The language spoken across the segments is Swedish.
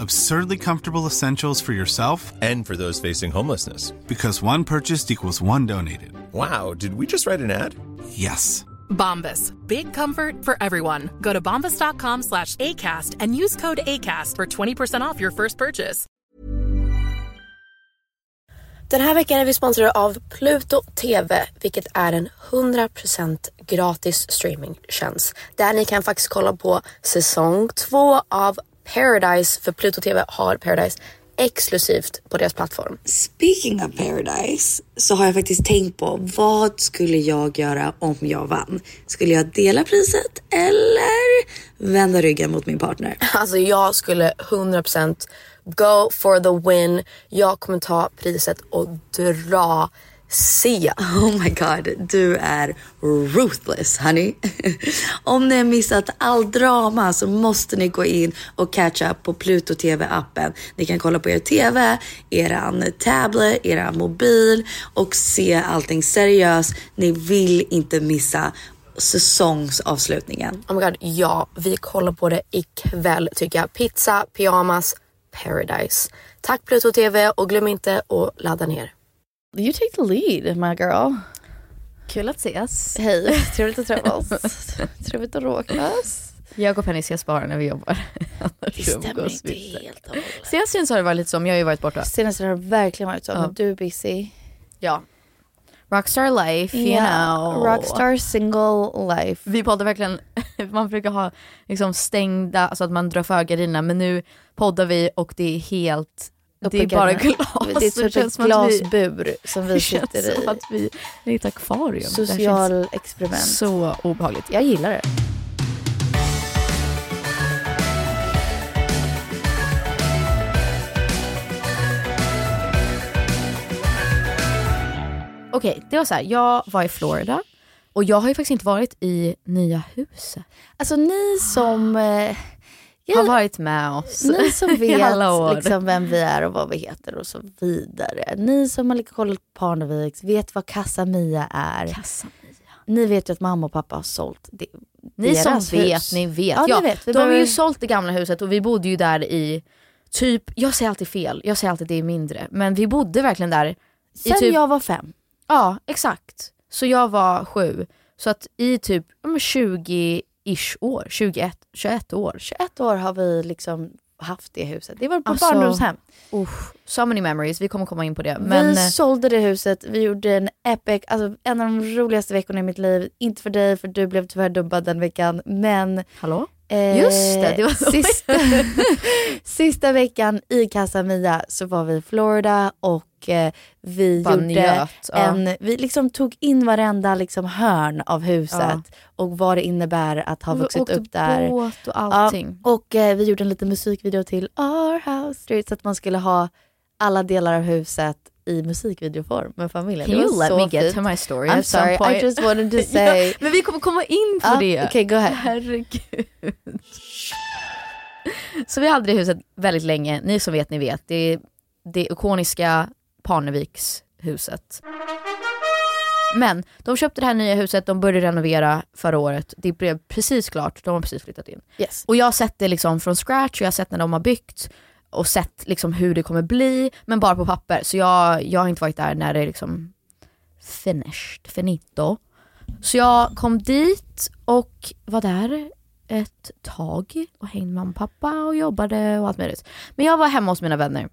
Absurdly comfortable essentials for yourself And for those facing homelessness. because one purchased equals one donated. Wow, did we just write an ad? Yes. Bombas. Big comfort for everyone. Go to bombas.com slash ACAST and use code ACAST for 20% off your first purchase. Den här veckan är vi sponsrade av Pluto TV, vilket är en 100% gratis streamingtjänst. Där ni kan faktiskt kolla på säsong två av Paradise, för Pluto TV har Paradise exklusivt på deras plattform. Speaking of paradise så har jag faktiskt tänkt på vad skulle jag göra om jag vann? Skulle jag dela priset eller vända ryggen mot min partner? Alltså jag skulle 100% go for the win. Jag kommer ta priset och dra Sia, Oh my god, du är ruthless honey. Om ni har missat all drama så måste ni gå in och catch up på Pluto TV appen. Ni kan kolla på er TV, eran tablet, eran mobil och se allting seriöst. Ni vill inte missa säsongsavslutningen. Oh my god, ja, vi kollar på det ikväll tycker jag. Pizza, pyjamas, paradise. Tack Pluto TV och glöm inte att ladda ner. You take the lead my girl. Kul att ses. Hej, trevligt att träffas. trevligt att råkas. Jag och Penny ses bara när vi jobbar. Det stämmer inte helt och hållet. Senast har det varit lite som, jag har ju varit borta. Senast har det verkligen varit så, Ja. men du är busy. Ja. Rockstar life, you know. Rockstar single life. Vi poddar verkligen, man brukar ha liksom stängda, alltså att man drar för gardinerna men nu poddar vi och det är helt, det är bara glas. Det är typ ett som att vi- glasbur som vi Det känns sitter som i. att vi är i ett akvarium. Social experiment. så obehagligt. Jag gillar det. Okej, det var så här. jag var i Florida och jag har ju faktiskt inte varit i nya huset. Alltså ni som, eh, ja, har varit med oss Ni som vet liksom vem vi är och vad vi heter och så vidare. Ni som har kollat på Parneviks vet vad Casamia är. Kassamia. Ni vet ju att mamma och pappa har sålt det, Ni som hus. vet, ni vet. Ja, ja vet. Vi de behöver... har ju sålt det gamla huset och vi bodde ju där i typ, jag säger alltid fel, jag säger alltid det är mindre. Men vi bodde verkligen där. Sen typ... jag var fem. Ja, exakt. Så jag var sju. Så att i typ 20 ish år, 21, 21 år. 21 år har vi liksom haft det huset. Det var på alltså, barndomshem. Uh, so many memories, vi kommer komma in på det. Men... Vi sålde det huset, vi gjorde en epic, alltså en av de roligaste veckorna i mitt liv. Inte för dig, för du blev tyvärr dubbad den veckan, men... Hallå? Eh, Just det, det var sista, sista veckan i Casa Mia så var vi i Florida och eh, vi Bara gjorde njöt, ja. en, vi liksom tog in varenda liksom hörn av huset Ja. och vad det innebär att ha Vi vuxit upp där. båt och allting. Ja, och eh, vi gjorde en liten musikvideo till Our House Street så att man skulle ha alla delar av huset i musikvideoform med familjen. Can you let me get fint. to my story I'm sorry, point? I just wanted to say. ja, men vi kommer komma in på Ja, det. Okej, go ahead. Herregud. Så vi hade det huset väldigt länge. Ni som vet, ni vet. Det, det ikoniska Parnevikshuset. Men de köpte det här nya huset, de började renovera förra året. Det blev precis klart, de har precis flyttat in. Yes. Och jag har sett det liksom från scratch och jag har sett när de har byggt och sett liksom hur det kommer bli, men bara på papper. Så jag, jag har inte varit där när det är liksom finished, finito. Så jag kom dit och var där ett tag och hängde med mamma och pappa och jobbade och allt möjligt. Men jag var hemma hos mina vänner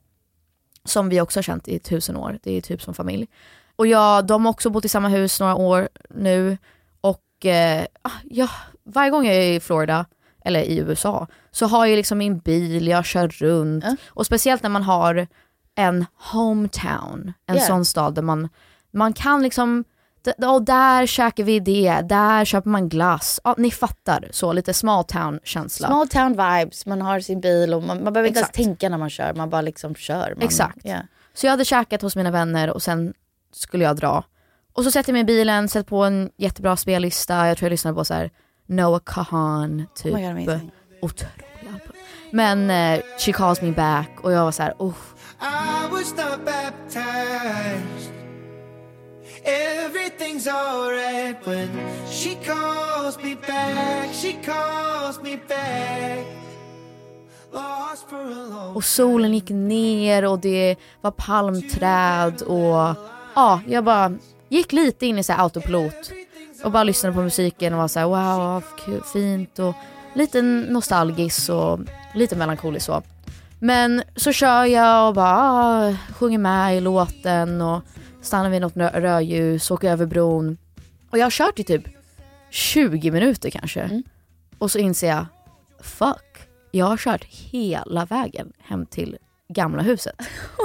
som vi också har känt i tusen år, det är typ som familj. Och jag, de har också bott i samma hus några år nu och eh, ah, ja, varje gång jag är i Florida eller i USA så har jag liksom min bil, jag kör runt och speciellt när man har en hometown, en Yeah. sån stad där man, man kan liksom och där käkar vi det, där köper man glass. Ja, ni fattar, så lite small town känsla. Small town vibes, man har sin bil och man, man behöver inte ens tänka när man kör, man bara liksom kör. Man, Exakt. ja. Så jag hade käkat hos mina vänner och sen skulle jag dra. Och så sätter jag mig i bilen, sätter på en jättebra spellista, jag tror jag lyssnade på så här Noah Kahan, typ. Oh my God. Otrolig album. Men eh, She calls me back och jag var så här, oh, Everything's alright when she calls me back. She calls me back. Lost for a long Och solen gick ner och det var palmträd och ja, jag bara gick lite in i så här autopilot och bara lyssnade på musiken och var så här wow, fint och lite nostalgisk och lite melankolisk så. Men så kör jag och bara ah, sjunger med i låten och stannar vid något rö- rödljus, åker över bron. Och jag har kört i typ 20 minuter kanske. Och så inser jag, fuck, jag har kört hela vägen hem till gamla huset.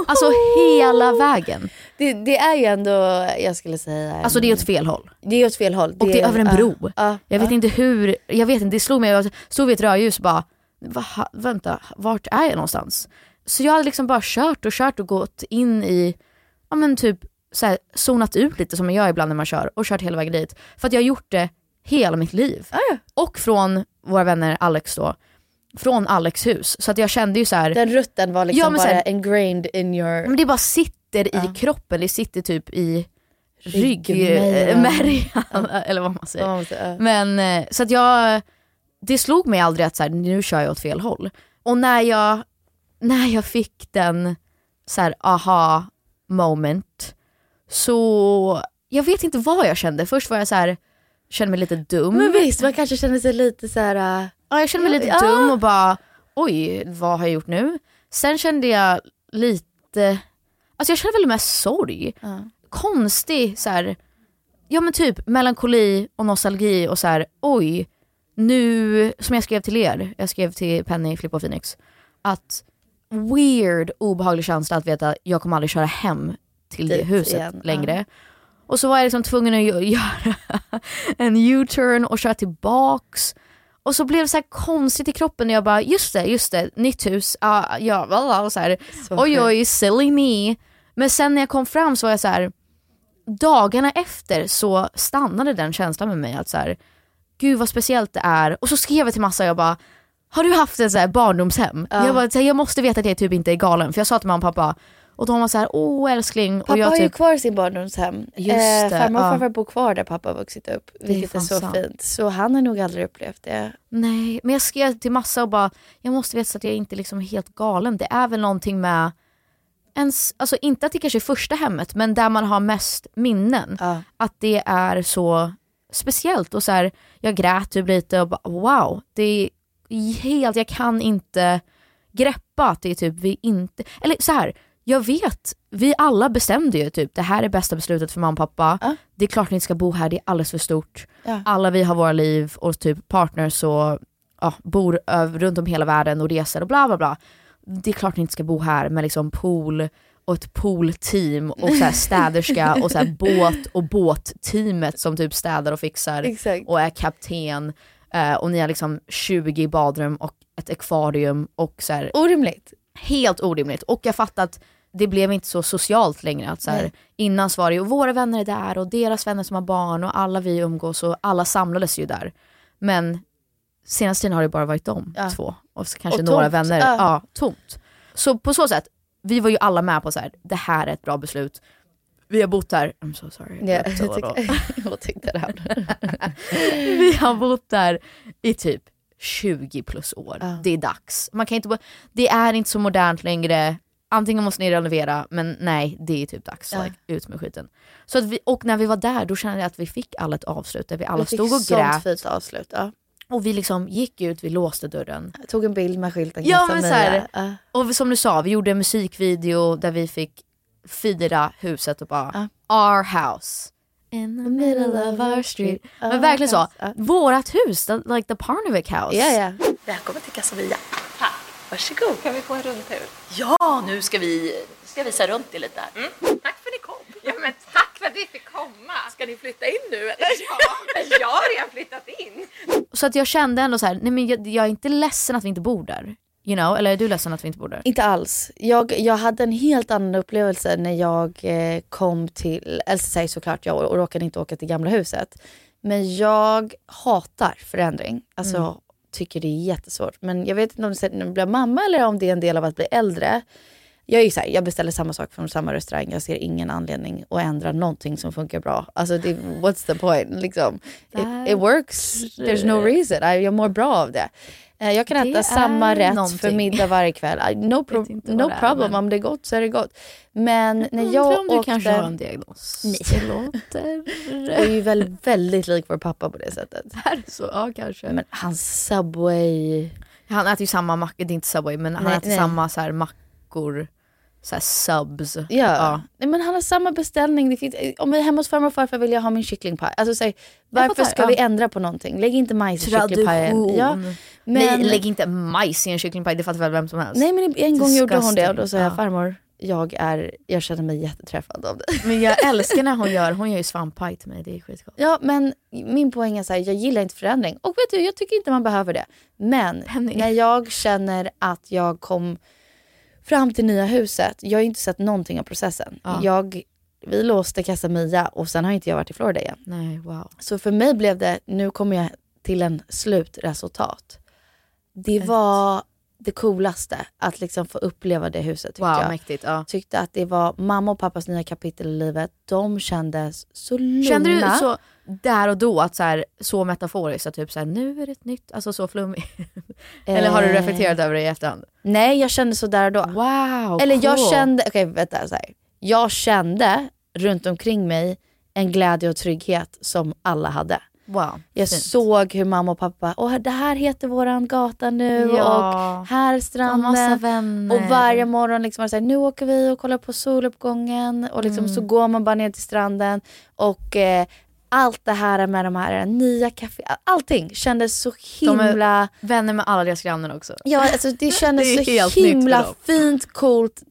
Alltså hela vägen. Det, det är ju ändå, jag skulle säga... en- Alltså det är åt fel håll. Det är åt fel håll. Och det är över en bro. ja, Jag vet ja. inte hur, jag vet inte, det slog mig, jag stod vid ett rödljus och bara, Va, vänta, vart är jag någonstans? Så jag hade liksom bara kört och kört och gått in i, ja men typ så här, zonat ut lite som man gör ibland när man kör och kört hela vägen dit. För att jag har gjort det hela mitt liv. Och från våra vänner Alex då, från Alex hus. Så att jag kände ju så här. Den rutten var liksom Ja, bara här- ingrained in your... men det bara sitter i kroppen, det sitter typ i Ryggmärgen. eller vad man säger. Ja. Men eh, så att jag, det slog mig aldrig att så här, nu kör jag åt fel håll. Och när jag, när jag fick den så här, aha moment, så jag vet inte vad jag kände. Först var jag så här, kände mig lite dum. Men visst, man kanske känner sig lite så här... äh, Ja, jag kände mig lite Ja. dum och bara oj, vad har jag gjort nu? Sen kände jag lite, alltså jag kände väl mest sorg. Konstig så här, ja men typ melankoli och nostalgi och så här, oj, nu, som jag skrev till er, jag skrev till Penny, Flippa och Phoenix, att weird, obehaglig känsla att veta att jag kommer aldrig köra hem till det huset igen, längre. Och så var jag liksom tvungen att gö- göra en U-turn och köra tillbaks. Och så blev det så här konstigt i kroppen när jag bara, just det, just det, nytt hus, ah, ja, bla, och så här, Så oj oj, silly me. Men sen när jag kom fram så var jag så här, dagarna efter så stannade den känslan med mig att så här, gud vad speciellt det är. Och så skrev jag till massa och jag bara, har du haft ett så här barndomshem? Ja. Jag, bara, så här, jag måste veta att jag typ inte är galen, för jag sa till mamma och pappa, och de var så här, åh älskling. Pappa och jag har ju typ, kvar sin barndomshem. Just eh, det, farmor och ja. farfar bor kvar där pappa har vuxit upp. är Vilket är, fan så sant. fint. Så han har nog aldrig upplevt det. Nej, men jag skrev till massa och bara, jag måste veta så att jag inte liksom är helt galen. Det är väl någonting med, ens, alltså inte att det kanske är första hemmet, men där man har mest minnen. Ja. Att det är så speciellt. Och så här, jag grät typ lite och bara, wow, det är helt, jag kan inte greppa att det är typ vi inte, eller så här, jag vet, vi alla bestämde ju typ det här är bästa beslutet för mamma och pappa. Ja. Det är klart ni inte ska bo här, det är alldeles för stort. Ja. Alla vi har våra liv och typ partners och ja, bor över, runt om hela världen och reser och bla bla bla. Det är klart ni inte ska bo här med liksom pool och ett poolteam och så städerska och så här båt och båtteamet som typ städar och fixar Exakt. och är kapten. Eh, och ni har liksom 20 badrum och ett akvarium och så här, Orimligt. helt orimligt. Och jag fattar att det blev inte så socialt längre. Att så här, innan så var det ju våra vänner är där och deras vänner som har barn och alla vi umgås och alla samlades ju där. Men senaste tiden har det bara varit de Ja. två och kanske Och några tomt. vänner. Ja. Ja. tomt. Så på så sätt, vi var ju alla med på så här, det här är ett bra beslut. Vi har bott där, I'm so sorry. A jag tycker- jag tyckte det här. vi har bott där i typ 20 plus år. Ja. Det är dags. Man kan inte, det är inte så modernt längre. Antingen måste ni renovera, men nej, det är typ dags. Ja. Like, ut med skiten. Så att vi, och när vi var där, då kände jag att vi fick alla ett avslut där vi alla Vi fick stod och sånt grät. fint avslut. Ja. Och vi liksom gick ut, vi låste dörren. Jag tog en bild med skylten Ja men Mia. såhär, Ja. och som du sa, vi gjorde en musikvideo där vi fick fira huset och bara our house. In the middle of our street. Men verkligen så, ja. vårat hus, the, like the Parnevik house. Ja, ja. Välkommen till Casamia. Varsågod. Kan vi få en rundtur? Ja, nu ska vi ska visa runt det lite här. Mm. Tack för att ni kom. Ja, men tack för att vi fick komma. Ska ni flytta in nu eller? Ja, jag har redan flyttat in. Så att jag kände ändå så här, nej men jag, jag är inte ledsen att vi inte bor där. You know, eller är du ledsen att vi inte bor där? Inte alls. Jag, jag hade en helt annan upplevelse när jag eh, kom till, säger såklart, jag och råkade inte åka till gamla huset. Men jag hatar förändring. Alltså Mm. Tycker det är jättesvårt. Men jag vet inte om det är blir mamma eller om det är en del av att bli äldre. Jag är så här, jag beställer samma sak från samma restaurang. Jag ser ingen anledning att ändra någonting som funkar bra. Alltså det, what's the point liksom? It, it works, there's no reason. Jag mår bra av det. Eh, Jag kan Det äta samma rätt för någonting. middag varje kväll. No, pro- no det är, problem, men- om det är gott så är det gott. Men när Undrar jag om du åkte... kanske har en diagnos. Nej. Det låter... Jag är ju väl väldigt lik vår pappa på det sättet. Är det så? Ja kanske. Men hans Subway... Han äter ju samma mackor, det är inte Subway, men han Nej, äter nej. samma så här mackor, så här subs. Ja. Nej, men han har samma beställning. Det finns, om jag är hemma hos farmor och farfar vill jag ha min kycklingpaj. Alltså, säg, varför ska ja. vi ändra på någonting? Lägg inte majs i kycklingpajen. Ja, men... Nej, lägg inte majs i en kycklingpaj, det fattar väl vem som helst. nej men en gång gjorde hon det och då Disgusting. sa jag Ja. farmor, jag, är, jag känner mig jätteträffad av det. Men jag älskar när hon gör, hon gör ju svamppaj till mig, det är skitgott. Ja men min poäng är så här, jag gillar inte förändring. Och vet du, jag tycker inte man behöver det. Men Penny. när jag känner att jag kom fram till nya huset, jag har ju inte sett någonting av processen. Ja. Jag, vi låste Casa Mia och sen har inte jag varit i Florida igen. Nej, wow. Så för mig blev det, nu kommer jag till en slutresultat. Det var det coolaste att liksom få uppleva det huset tyckte Wow, jag. mäktigt. Ja. Tyckte att det var mamma och pappas nya kapitel i livet. De kändes så lugna. Kände du så där och då att så, här, så metaforiskt, att typ så här, nu är det ett nytt, alltså så flummigt? Eller har du Eh, reflekterat över det i efterhand? Nej, jag kände så där och då. Wow, Eller jag cool. kände, okej vänta så här. Jag kände runt omkring mig en glädje och trygghet som alla hade. Wow, Jag fint. såg hur mamma och pappa, och det här heter våran gata nu Ja. och här är stranden. Och varje morgon liksom var det så här, nu åker vi och kollar på soluppgången och liksom Mm. så går man bara ner till stranden och eh, allt det här med de här nya kafé, allting kändes så De är himla, vänner med alla deras grannar också. ja alltså det kändes Det så himla fint, coolt,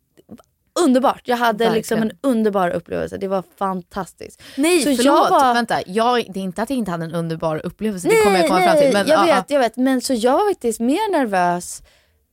underbart. Jag hade liksom en Verkligen. underbar upplevelse, det var fantastiskt. Nej Så jag förlåt, var- vänta. Jag, det är inte att jag inte hade en underbar upplevelse, det kommer jag komma fram till. Men, jag ja, vet, jag vet. Men så jag var faktiskt mer nervös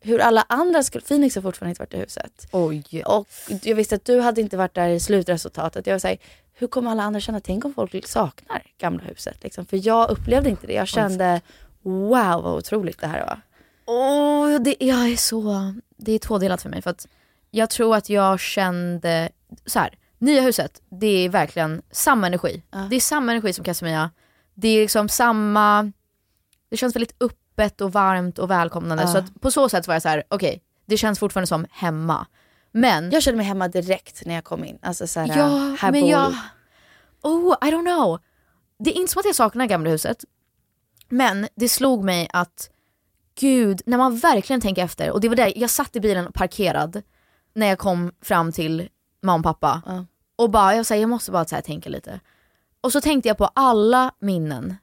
hur alla andra skulle, Phoenix har fortfarande inte varit i huset. Oj. Och jag visste att du hade inte varit där i slutresultatet. Jag var såhär, hur kommer alla andra känna? Tänk om folk saknar gamla huset. Liksom. För jag upplevde inte det. Jag kände, wow vad otroligt det här var. Åh, det, jag är så, det är tvådelat för mig. För att jag tror att jag kände, så här, nya huset, det är verkligen samma energi. Det är samma energi som Casamia. Det är liksom samma, det känns väldigt öppet och varmt och välkomnande. Ja. Så att på så sätt var jag så här: okej, det känns fortfarande som hemma. Men Jag kände mig hemma direkt när jag kom in. Alltså såhär, Ja, här men bor... jag... Oh, I don't know. Det är inte som att jag saknar gamla huset. Men det slog mig att, gud, när man verkligen tänker efter. Och det var där, jag satt i bilen parkerad när jag kom fram till mamma och pappa. Ja. Och bara, jag, säger, jag måste bara så här, tänka lite. Och så tänkte jag på alla minnen.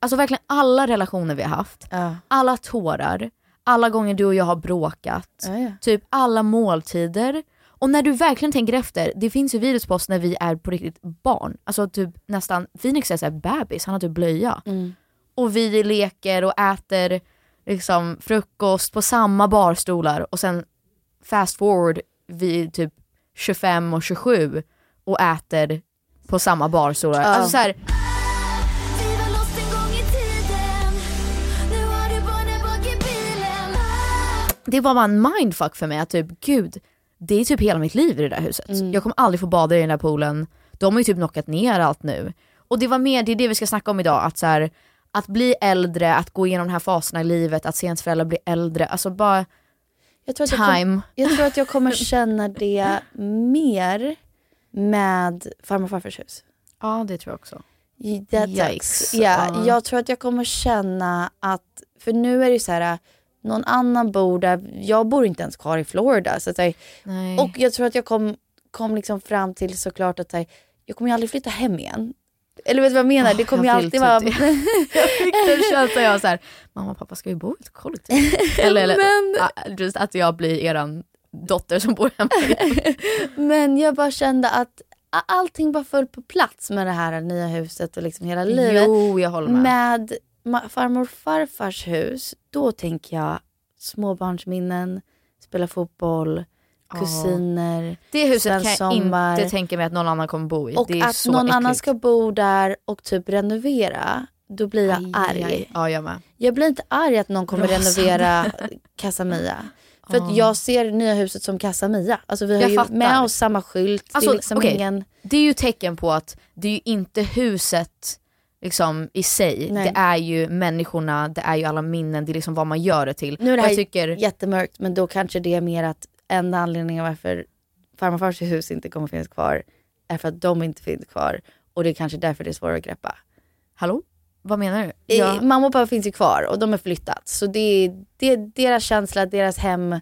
Alltså verkligen alla relationer vi har haft. Ja. Alla tårar. Alla gånger du och jag har bråkat. Ja. Typ alla måltider. Och när du verkligen tänker efter, det finns ju videos på oss när vi är på riktigt barn. Alltså typ nästan, Phoenix är såhär bebis, han har typ blöja. Mm. Och vi leker och äter liksom frukost på samma barstolar och sen fast forward vi är typ 25 och 27 och äter på samma barstolar. Ja. Alltså så här, det var bara en mindfuck för mig att typ gud, det är typ hela mitt liv i det där huset. Jag kommer aldrig få bada i den där poolen. De har ju typ knockat ner allt nu. Och det var mer, det är det vi ska snacka om idag, att så här, att bli äldre, att gå igenom de här faserna i livet, att se ens föräldrar bli äldre, alltså bara Jag tror, att jag, time. kom, jag tror att jag kommer känna det mer med farmor och farfars hus. Ja det tror jag också. That Yikes. Ja, Ja. Jag tror att jag kommer känna att, för nu är det ju så här, någon annan bor där, jag bor inte ens kvar i Florida. Så att Nej. och jag tror att jag kom, kom liksom fram till såklart att jag kommer ju aldrig flytta hem igen. Eller vet du vad jag menar? Ah, det kommer ju alltid vill vara... typ jag fick den känslan, jag var mamma och pappa ska vi bo i ett kollektiv? eller eller Men- ah, just att jag blir eran dotter som bor hemma. Men jag bara kände att allting bara föll på plats med det här nya huset och liksom hela livet. Jo, jag håller med. Med farmor och farfars hus, då tänker jag småbarnsminnen, spela fotboll. Kusiner, Det huset kan jag sommar. inte tänka mig att någon annan kommer bo i. Och det är att så någon äckligt. annan ska bo där och typ renovera, då blir jag Aj, arg. aj. Ja, jag med. Jag blir inte arg att någon kommer Rasande. renovera Casamia. För att jag ser nya huset som Casamia. Alltså vi har Jag ju fattar. med oss samma skylt. Alltså, det är liksom okej. ingen... Det är ju tecken på att det är ju inte huset liksom i sig, Nej. det är ju människorna, det är ju alla minnen, det är liksom vad man gör det till. Nu är det Och här jag tycker, jättemörkt men då kanske det är mer att enda anledningen varför farmor och fars hus inte kommer finnas kvar är för att de inte finns kvar. Och det är kanske därför det är svårare att greppa. hallå? Vad menar du? I, Ja. Mamma och pappa finns ju kvar och de har flyttat. Så det är, det är deras känsla, deras hem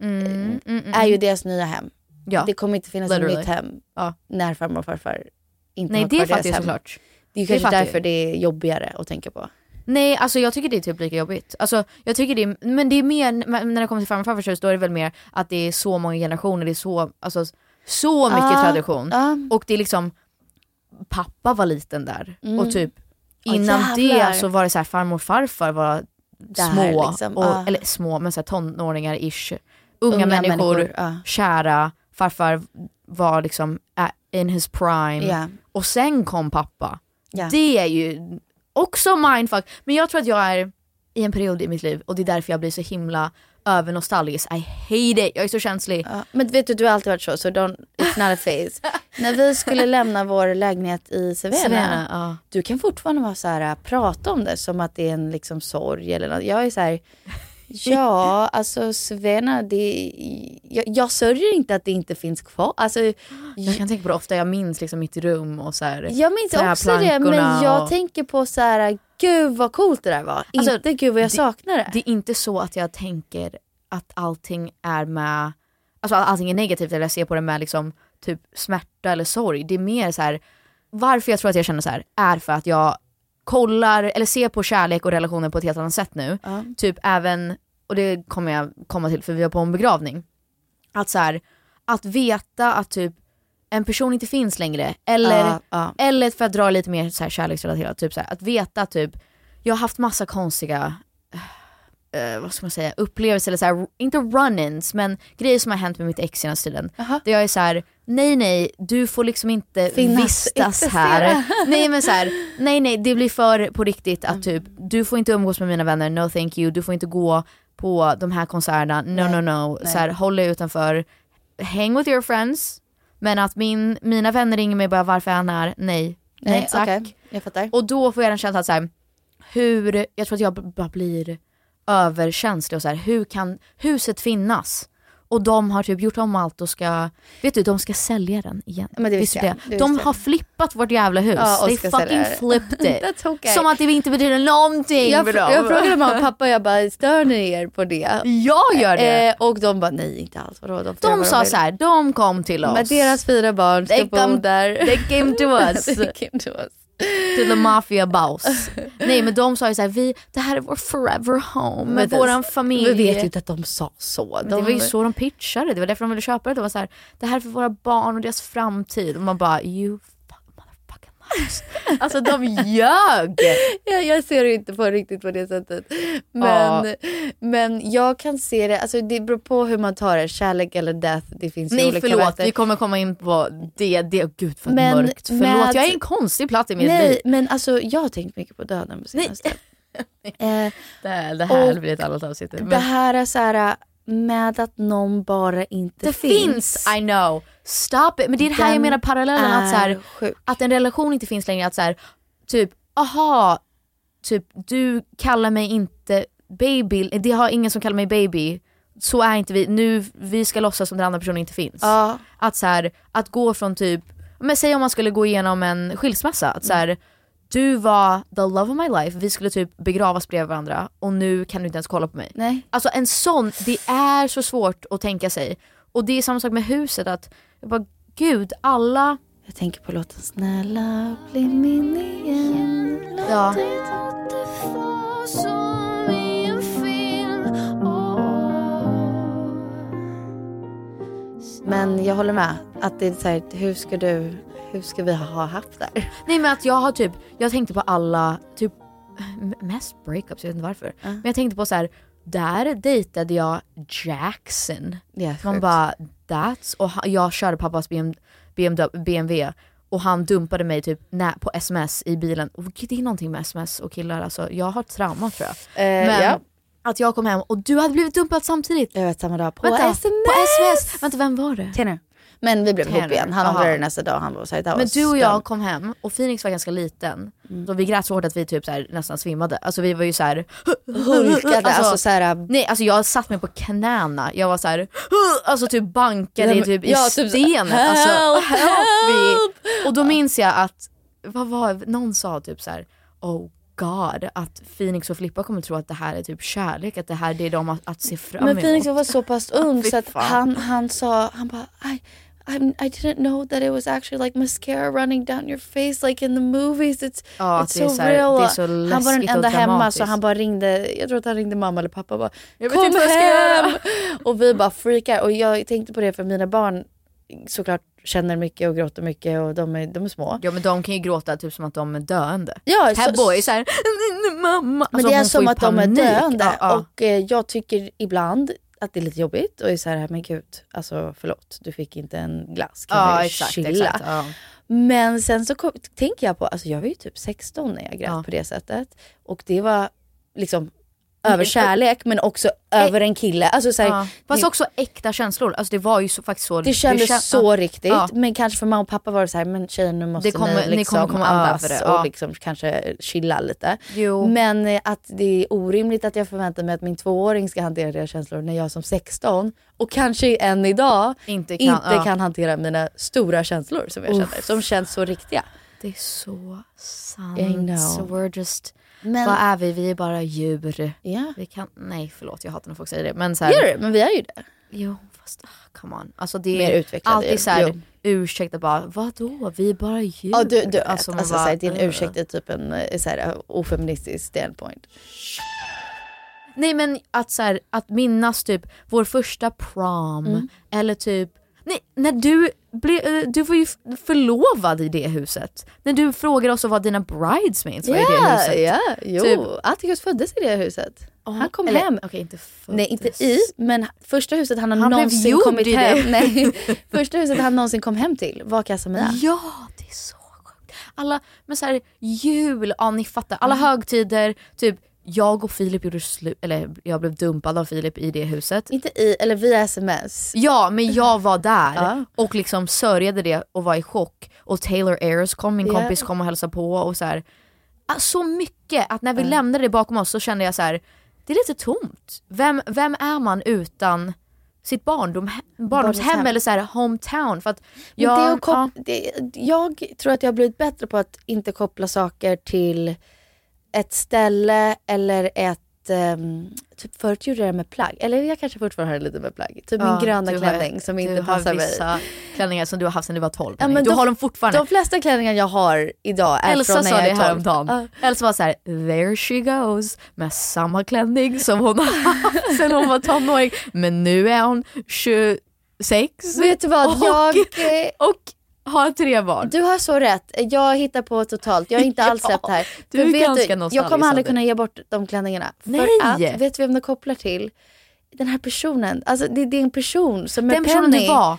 Mm, mm, mm, är ju deras nya hem. Ja. Det kommer inte finnas Literally. ett nytt hem Ja. när farmor och farfar inte Nej har det kvar fattar deras jag hem. såklart. Det är ju Det kanske fattar jag. därför det är jobbigare att tänka på. Nej alltså jag tycker det är typ lika jobbigt. Alltså, jag tycker det är, men det är mer, när det kommer till farmor och farfars hus då är det väl mer att det är så många generationer, det är så, alltså, så mycket Ja, tradition. ja. Och det är liksom, pappa var liten där Mm. och typ innan jävlar. det så var det så här farmor och farfar var Där, små, liksom, och, ja. eller små men så här tonåringar-ish. Unga, Unga människor, människor, ja. kära, farfar var liksom in his prime. Ja. Och sen kom pappa. Ja. Det är ju också mindfuck. Men jag tror att jag är i en period i mitt liv och det är därför jag blir så himla övernostalgisk. I hate it, jag är så känslig. Ja, men vet du, du har alltid varit så, så don't, it's not a phase. När vi skulle lämna vår lägenhet i Savena, Savannah, ja. du kan fortfarande vara så här, prata om det som att det är en liksom sorg eller något. Jag är så här, ja, alltså Savena, det, jag, jag sörjer inte att det inte finns kvar. Alltså, Jag kan tänka på det ofta, jag minns liksom mitt rum och så här, jag minns också det, men jag och- tänker på så här, gud vad coolt det där var. Alltså, inte gud vad jag det- saknar det. Det är inte så att jag tänker att allting är med, alltså allting är negativt eller jag ser på det med liksom typ smärta eller sorg. Det är mer så här. varför jag tror att jag känner så här är för att jag kollar eller ser på kärlek och relationer på ett helt annat sätt nu. Ja. Typ även, och det kommer jag komma till för vi var på en begravning. Att så här, att veta att typ en person inte finns längre eller, ja. eller för att dra lite mer så här kärleksrelaterat, typ så här, att veta typ, jag har haft massa konstiga eh, vad ska man säga, upplevelser, eller så här, inte run-ins men grejer som har hänt med mitt ex senaste tiden. Där jag är så här: nej nej du får liksom inte Finnas, vistas existera. här. nej men så här, nej nej det blir för på riktigt att typ, du får inte umgås med mina vänner, no thank you, du får inte gå på de här konserterna, no Nej, no no. nej. Så här, håll dig utanför, hang with your friends. Men att min, mina vänner ringer mig bara varför är han här? Nej. Nej, Nej, tack. fattar. Och då får jag den känslan att så här, hur, jag tror att jag bara blir överkänslig och så här, hur kan huset finnas? Och de har typ gjort om allt och ska, vet du de ska sälja den igen. Men det du jag, det De visste har jag. flippat vårt jävla hus. Ja, They fucking det. flipped it. Okay. Som att det inte betyder någonting Jag, för dem. jag frågade mamma och pappa, jag bara, stör ni er på det? Jag gör det. Eh, och de bara, nej inte alls. Vadå, de, de sa så här, de kom till oss. Men deras fyra barn ska They bo come- där. they came to us. they came to us. To the mafia boss. Nej men de sa ju såhär, vi, det här är vår forever home med Men våran familj. Vi vet ju inte att de sa så. De, det var ju så de pitchade, det var därför de ville köpa det. Det var så här, det här är för våra barn och deras framtid. Och man bara, you. Alltså de ljög! jag, jag ser det inte på riktigt på det sättet. Men, men jag kan se det, alltså det beror på hur man tar det. Kärlek eller death, det finns ju Nej olika förlåt, vi kommer komma in på det. det gud vad Men mörkt. Förlåt, med- jag är en konstig plats i mitt Nej liv. men alltså jag har tänkt mycket på döden på senaste. eh, Det, här- det här blir ett annat avsnitt. det här är så här, med att någon bara inte Det finns. I know. Stop it. Men det är det här jag menar parallellen att, så här, sjuk. att en relation inte finns längre. Att så här, typ, aha, typ du kallar mig inte baby, det har ingen som kallar mig baby. Så är inte vi, nu vi ska låtsas som den andra personen inte finns. Ja. Att så här, att gå från typ, men säg om man skulle gå igenom en skilsmässa. Att så här, du var the love of my life, vi skulle typ begravas bredvid varandra och nu kan du inte ens kolla på mig. Nej. Alltså en sån, det är så svårt att tänka sig. Och det är samma sak med huset att, jag bara gud alla... Jag tänker på låten Snälla bli min igen. Ja. Men jag håller med. Att det är så här, hur ska du, hur ska vi ha haft där? Nej men att jag har typ, jag tänkte på alla, typ mest breakups, jag vet inte varför. Men jag tänkte på så här, där dejtade jag Jackson. Ja, Man sjukt. bara, that's, och jag körde pappas BM, BMW, BMW och han dumpade mig typ nä, på sms i bilen. Och det är någonting med sms och killar alltså, jag har trauma tror jag. Eh, Men ja. att jag kom hem och du hade blivit dumpad samtidigt. Jag vet samma dag. På Vänta, sms! På sms! Vänta vem var det? Tanner. Men vi blev ihop Tanner. igen. Han ångrade det nästa dag. Han var det här Men du och jag kom hem och Phoenix var ganska liten. Så vi grät så hårt att vi typ så här, nästan svimmade. Alltså vi var ju så här. Hulkade, alltså så här- Nej alltså jag satt mig på knäna. Jag var så här, alltså typ bankade men- typ i ja, typ så- stenen. Alltså, Help, me. Och då minns jag att, vad var någon sa typ så här, oh god att Phoenix och Filippa kommer tro att det här är typ kärlek, att det här det är de att, att se fram Men emot. Phoenix var så pass ung så att han, han sa, han bara I, I, didn't know that it was actually like mascara running down your face like in the movies. It's, Ja, it's so så här- real. det är så han var den enda hemma så han bara ringde, jag tror att han ringde mamma eller pappa och bara Jag Kom inte vad jag ska göra." hem! Och vi bara freakar och jag tänkte på det för mina barn såklart känner mycket och gråter mycket och de är, de är små. Ja men de kan ju gråta typ som att de är döende. Ja, Här så- boy är såhär, mamma. Men Alltså, det är som att de är panik. döende Ja, ja. och eh, jag tycker ibland att det är lite jobbigt och är så här, men gud, alltså förlåt, du fick inte en glass, kan Ja du exakt, chilla? exakt. Ja. Men sen så kom, tänker jag på, alltså jag var ju typ 16 när jag grät på det sättet och det var liksom över kärlek men också över en kille. Alltså, så här, Ja. Fast det, också äkta känslor, alltså det var ju så, faktiskt så. det kändes kän- så ja. riktigt Ja. men kanske för mamma och pappa var det så här, men tjejen nu måste Det kommer- ni ni liksom kommer komma andas det, och ja. liksom kanske chilla lite. Jo. Men eh, att det är orimligt att jag förväntar mig att min tvååring ska hantera deras känslor när jag som 16 och kanske än idag Inte kan- inte ja. kan hantera mina stora känslor som jag Uff. känner, som känns så riktiga. Det är så sant. I know. So we're just, Men- vad är vi? Vi är bara djur. Ja. Vi kan, nej förlåt jag hatar när folk säger det. Men så här, Gör det? Men vi är ju det. Jo fast ah, come on. Alltså det är alltid så här, jo. ursäkta bara, vadå? Vi är bara djur. Ja du, du alltså, alltså, bara, så här, din ursäkt är typ en eh, så här, ofeministisk standpoint. Nej men att, så här, att minnas typ vår första prom Mm. eller typ Nej, när du, blev, eh, du var ju förlovad i det huset. När du frågade oss vad dina bridesmaids var i det huset. ja, jo. Typ. Atticus föddes i det huset. han kom eller- hem. Okej, inte föddes. Nej inte i, men första huset han har Han någonsin kommit hem Nej, första huset han någonsin kom hem till var Casamia. Ja, det är så sjukt. Alla, men så här, jul, ja ni fattar. Alla Mm. högtider, typ jag och Filip gjorde slut, eller jag blev dumpad av Filip i det huset. Inte i, eller via sms. Ja, men jag var där Ja. och liksom sörjade det och var i chock. Och Taylor Ayers kom, min Ja. kompis kom och hälsade på och så här. Ah, Så mycket att när vi lämnade det bakom oss så kände jag så här. det är lite tomt. Vem, vem är man utan sitt barndom, barndomshem eller så här hometown? För att jag, det ja. det, jag tror att jag har blivit bättre på att inte koppla saker till ett ställe eller ett Um, typ förut gjorde jag det med plagg, eller jag kanske fortfarande har det lite med plagg. Typ Ja, min gröna du har- klänning som du inte har passar mig. vissa klänningar som du har haft sedan du var 12. Ja, men du de- har dem fortfarande. De flesta klänningar jag har idag är Elsa från när sa jag det är 12. häromdagen. Elsa var så här: there she goes med samma klänning som hon har haft sedan hon var tonåring. Men nu är hon 26 Vet du vad, och, jag... och har tre barn. Du har så rätt. Jag hittar på totalt. Jag har inte alls det här. du är vet ganska jag nostalgisk kommer aldrig kunna ge bort de klänningarna. Nej! För att, vet du vem det kopplar till? Den här personen. Alltså det, det är en person som är Den personen Penny. du var.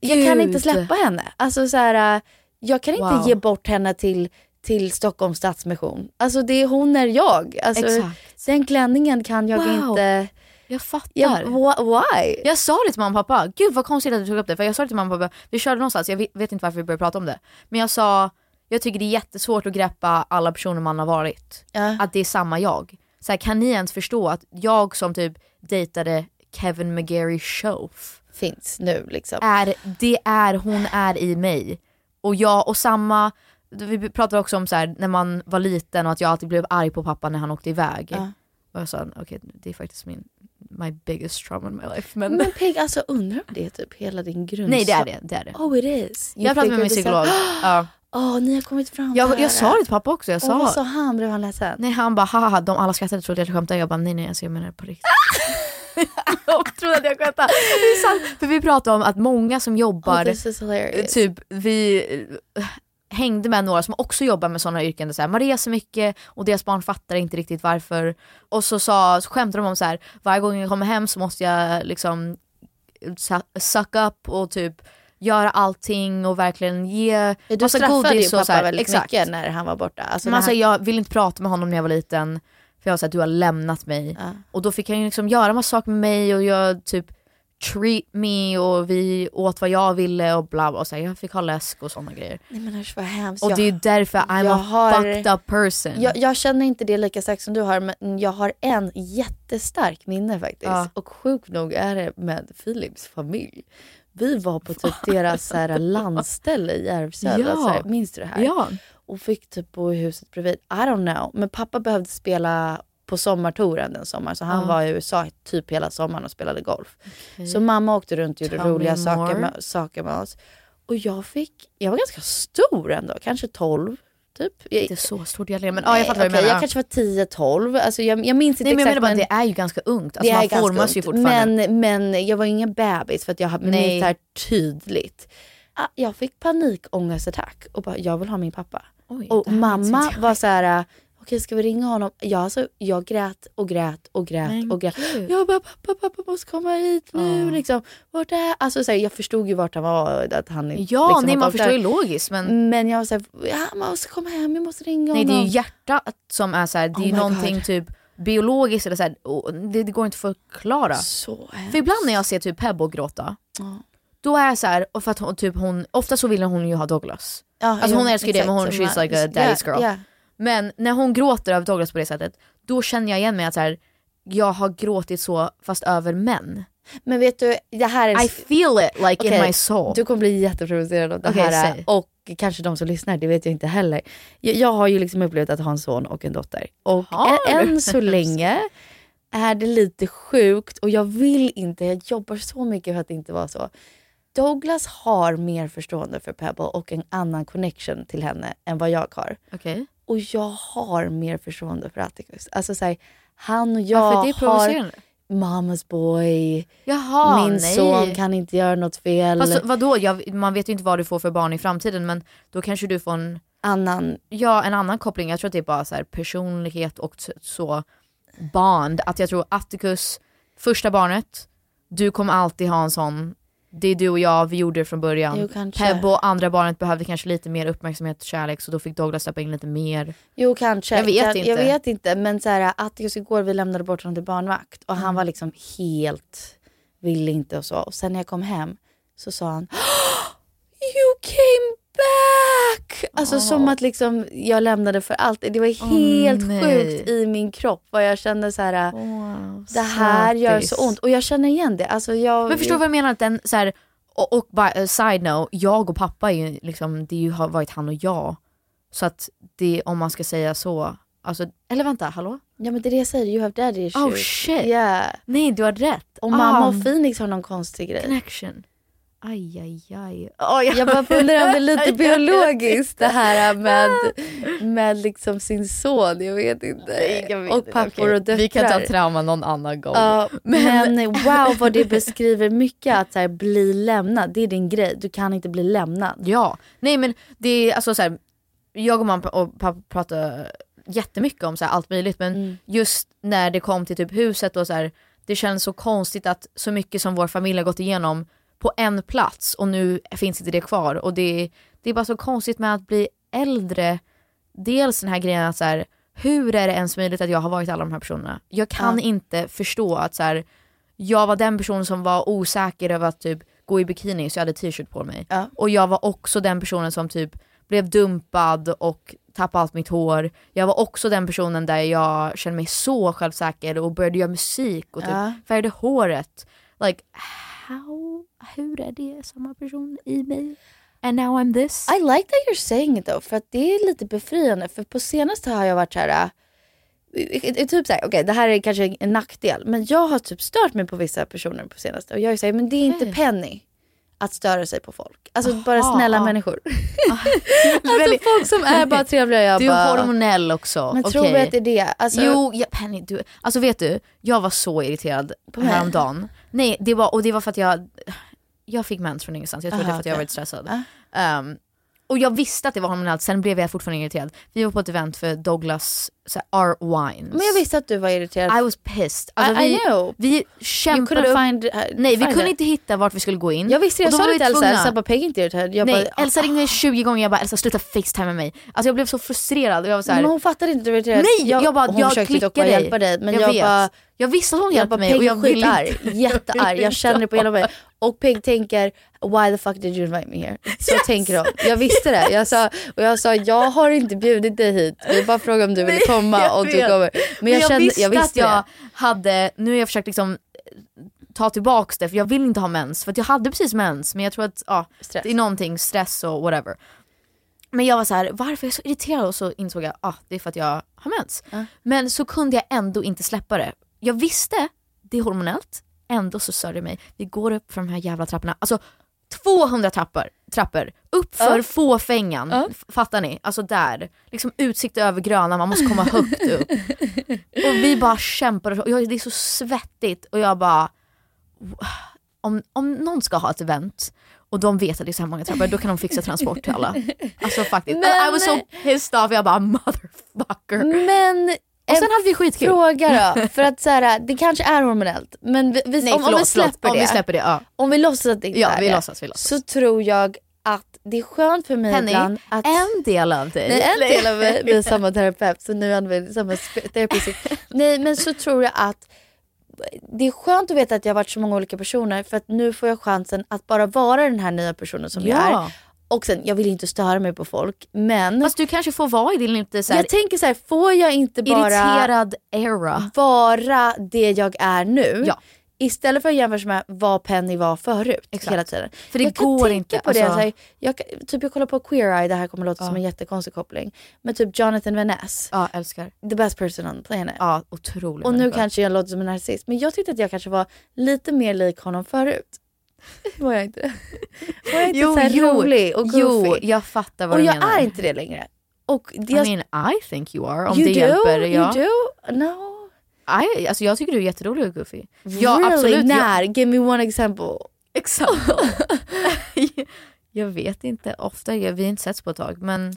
Jag kan Gud. inte släppa henne. Alltså så här, jag kan inte Wow. ge bort henne till, till Stockholms Stadsmission. Alltså det, hon är jag. Alltså, Exakt. Den klänningen kan jag Wow. inte... Jag fattar. Ja, wh- why? Jag sa det till mamma och pappa, gud vad konstigt att du tog upp det. För jag sa det till mamma och pappa, vi körde någonstans, jag vet- inte varför vi började prata om det. Men jag sa, jag tycker det är jättesvårt att greppa alla personer man har varit. Att det är samma jag. Så här, kan ni ens förstå att jag som typ dejtade Kevin McGarry Shoaf Finns nu liksom. är, det är, hon är i mig. Och jag, och samma, vi pratade också om så här, när man var liten och att jag alltid blev arg på pappa när han åkte iväg. Ja. Och jag sa, okej det är faktiskt min, my biggest trauma in my life. Men, Men Peg, alltså undrar om det är typ hela din grund... Nej det är det, det är det. Oh it is. You jag pratade med min psykolog. Ja. Åh, ni har kommit fram Jag, jag sa det till pappa också. Jag sa, vad sa han? Blev han ledsen? nej han bara haha de alla skrattade trodde att jag skämtade. Jag bara nej nej alltså, jag menar det på riktigt. de trodde att jag skämtade. För vi pratade om att många som jobbar, Oh, typ vi hängde med några som också jobbar med sådana yrken så här, man reser mycket och deras barn fattar inte riktigt varför. Och så, sa, så skämtade de om så här, varje gång jag kommer hem så måste jag liksom su- suck up och typ göra allting och verkligen ge Ja, Du massa godis och pappa så här, väldigt exakt. mycket när han var borta. Alltså, Men när alltså, han... jag ville inte prata med honom när jag var liten för jag var såhär, du har lämnat mig. Och då fick han ju liksom göra massa saker med mig och jag typ treat me och vi åt vad jag ville och bla bla. Och så här, jag fick ha läsk och sådana grejer. Nej men usch vad hemskt. Och Jag- det är därför I'm a har- fucked up person. Jag, jag känner inte det lika starkt som du har men jag har en jättestark minne faktiskt. Ja. Och sjukt nog är det med Philips familj. Vi var på typ deras här, landställe i Järvsö. Ja. så här, minns du det här? Ja. Och fick typ bo i huset bredvid. I don't know. Men pappa behövde spela på sommartouren den sommaren. Så han var i USA typ hela sommaren och spelade golf. Okej. Så mamma åkte runt och gjorde Tell roliga saker med, saker med oss. Och jag fick, jag var ganska stor ändå, kanske 12 typ. Jag, Det är så stort egentligen men ja, jag fattar vad du menar. Jag kanske var 10-12, alltså jag, jag minns inte Nej men exakt. bara att det är ju ganska ungt. Alltså, det man är formas ju fortfarande. Men, men jag var ingen bebis för att jag minns det här tydligt. Ah, Jag fick panikångestattack och bara, jag vill ha min pappa. Oj, och mamma inte var så här, okej ska vi ringa honom? Jag, alltså, jag grät och grät och grät Men och grät. gud. Jag bara, pappa, pappa måste komma hit nu. Ja. Liksom. Vart är Alltså, så här, jag förstod ju vart han var. Att han, Ja, liksom, nej man förstår ju logiskt men Men jag var såhär, ja, man måste komma hem, jag måste ringa nej, det honom. är ju hjärtat som är såhär, det är Oh ju någonting God. typ biologiskt eller såhär, det, det går inte att förklara. Så. För ibland när jag ser typ Pebbo gråta, Ja. då är jag så här, och för att hon, typ hon, ofta så vill hon ju ha Douglas. Ja, Alltså hon ja, älskar ju det men hon, she's like a daddy's Ja, girl. ja. Men när hon gråter över Douglas på det sättet, då känner jag igen mig att så här, jag har gråtit så fast över män. Men vet du, det här är... I feel it like in Okej, my soul. Du kommer bli jätteprovocerad av det Okej, här. säg. Och kanske de som lyssnar, det vet jag inte heller. Jag, jag har ju liksom upplevt att ha en son och en dotter. Och Har än så länge är det lite sjukt och jag vill inte, jag jobbar så mycket för att det inte vara så. Douglas har mer förstående för Pebble och en annan connection till henne än vad jag har. Okej. Och jag har mer förstående för Atticus. Alltså så här, han och jag Varför det är har? Mama's boy. Jaha, Min nej. son kan inte göra något fel. Fast vadå, jag, man vet ju inte vad du får för barn i framtiden men då kanske du får en, annan ja, en annan koppling. Jag tror att det är bara så här personlighet och så band. Att jag tror Atticus, första barnet, du kommer alltid ha en sån, det är du och jag, vi gjorde det från början. Jo, kanske. Pebbo, andra barnet behövde kanske lite mer uppmärksamhet och kärlek så då fick Douglas släppa in lite mer. Jo kanske. Jag vet jag, inte. Jag vet inte men så här, att just igår vi lämnade bort honom till barnvakt och han var liksom helt, ville inte och så. Och sen när jag kom hem så sa han You came back! Alltså som att liksom jag lämnade för alltid. Det var helt nej. sjukt i min kropp vad jag kände så här. det här gör så ont och jag känner igen det. Alltså jag, Men förstår du vad jag menar? Att den, så här, och, och by, uh, side note, jag och pappa är ju liksom, det ju, har varit han och jag. Så att det, om man ska säga så, alltså, eller vänta, hallå? Ja men det är det jag säger, you have daddy issues. Oh shit! Yeah. Nej du har rätt. Och mamma och Phoenix har någon konstig grej. Connection. Aj aj aj. Oh, Jag bara undrar om det är lite biologiskt det här med, med liksom sin son. Jag vet inte. och pappor och döttrar. Vi kan ta trauma någon annan gång. Ja, men wow vad det beskriver mycket att så här, bli lämnad. Det är din grej. Du kan inte bli lämnad. Ja, nej men det är alltså så här, jag och mamma och pappa pratar jättemycket om så här, allt möjligt men Mm. just när det kom till typ huset och så här, det känns så konstigt att så mycket som vår familj har gått igenom på en plats och nu finns inte det kvar och det, det är bara så konstigt med att bli äldre. Dels den här grejen att så här, hur är det ens möjligt att jag har varit alla de här personerna? Jag kan Ja. inte förstå att så här, jag var den personen som var osäker över att typ gå i bikini så jag hade t-shirt på mig. Och jag var också den personen som typ blev dumpad och tappade allt mitt hår. Jag var också den personen där jag kände mig så självsäker och började göra musik och typ Ja. färgade håret. Like, hur är det samma person i mig? And now I'm this. I like that you're saying it though, för att det är lite befriande. För på senaste har jag varit så här. äh, Typ såhär, okej det här är kanske en nackdel, men jag har typ stört mig på vissa personer på senaste. Och jag säger, men det är inte Penny att störa sig på folk. Alltså bara Aha, snälla människor. alltså folk som är bara trevliga. Jag du bara, är hormonell också. Men tror okej. vi att det är det? Alltså, jo, ja, Penny, du, alltså vet du, jag var så irriterad På häromdagen. Nej, det var, och det var för att jag, jag fick mens från ingenstans, jag tror det Aha, för att jag okej. varit stressad. Ehm, och jag visste att det var hormonellt, sen blev jag fortfarande irriterad. Vi var på ett event för Douglas så. Wines. Men jag visste att du var irriterad. I was pissed. Alltså, I- vi, I know. vi kämpade upp. find- uh, Nej, vi kunde it. inte hitta vart vi skulle gå in. Jag visste, jag Och då sa det till Elsa, Elsa bara Peg är inte irriterad. Jag Nej, bara, Elsa ringde 20 gånger jag bara Elsa sluta facetime med mig. Alltså jag blev så frustrerad och jag var så här, Men hon fattade inte att du var irriterad. Nej! Jag, bara, hon jag försökte dock bara hjälpa dig. Men jag, jag, vet. bara, jag visste att hon jag hjälpte mig och jag ville inte. jättearg. Jag känner det på hela mig. Och Peg tänker, why the fuck did you invite me here? Så tänker hon. Jag visste det. Jag sa, och jag sa, jag har inte bjudit dig hit. Vi bara frågade om du ville komma jag och du kommer. Men jag, kände, visste jag visste att jag hade, nu har jag försökt liksom ta tillbaks det för jag vill inte ha mens. För att jag hade precis mens men jag tror att ja, det är någonting, stress och whatever. Men jag var så här, varför är jag så irriterad? Och så insåg jag, ah, det är för att jag har mens. Men så kunde jag ändå inte släppa det. Jag visste, det är hormonellt, ändå så störde det mig. Vi går upp för de här jävla trapporna, alltså 200 trappor, trappor upp för Ja. fåfängan. Ja. Fattar ni? Alltså där. Liksom utsikt över Gröna, man måste komma högt upp. Och vi bara kämpar, och det är så svettigt och jag bara, om, om någon ska ha ett event och de vet att det är så här många trappor, då kan de fixa transport till alla. Alltså faktiskt. Men- I was so pissed off, jag bara motherfucker. Men Och sen hade vi skitkul. Fråga då, för att så här, det kanske är hormonellt. Men vi, vi, Nej, om, om förlåt, vi släpper förlåt. Om det. vi släpper det, ja. Om vi låtsas att det inte Ja, är vi det. låtsas, vi låtsas. Så tror jag att det är skönt för mig Penny, ibland att... en del av dig. Nej, en del av mig, vi är samma terapeut så nu använder vi samma therapy. Nej men så tror jag att det är skönt att veta att jag har varit så många olika personer för att nu får jag chansen att bara vara den här nya personen som jag Ja. är. Och sen, jag vill inte störa mig på folk men Fast du kanske får vara i din lite så här jag tänker så här, får jag inte bara irriterad era. vara det jag är nu Ja. Istället för att jämföra med vad Penny var förut hela tiden. För det jag kan går tänka inte, På det, alltså- så här, jag, kan- typ jag kollar på Queer Eye, det här kommer låta som en jättekonstig koppling. Men typ Jonathan Van Ness, Ja, älskar. the best person on the planet. Ja, otrolig Och nu människa. kanske jag låter som en narcissist, men jag tyckte att jag kanske var lite mer lik honom förut. Var jag inte? Var jag inte Jo, så här jo, rolig och jo, goofy? jag fattar vad och du jag menar. är inte det längre. Och det I jag, mean, I think you are. Om you det do? hjälper. You Ja. do? No. I, alltså jag tycker du är jätterolig och goofy. really? Ja, absolut. När? Jag, Give me one example. example. jag vet inte, ofta, jag, vi har inte setts på ett tag men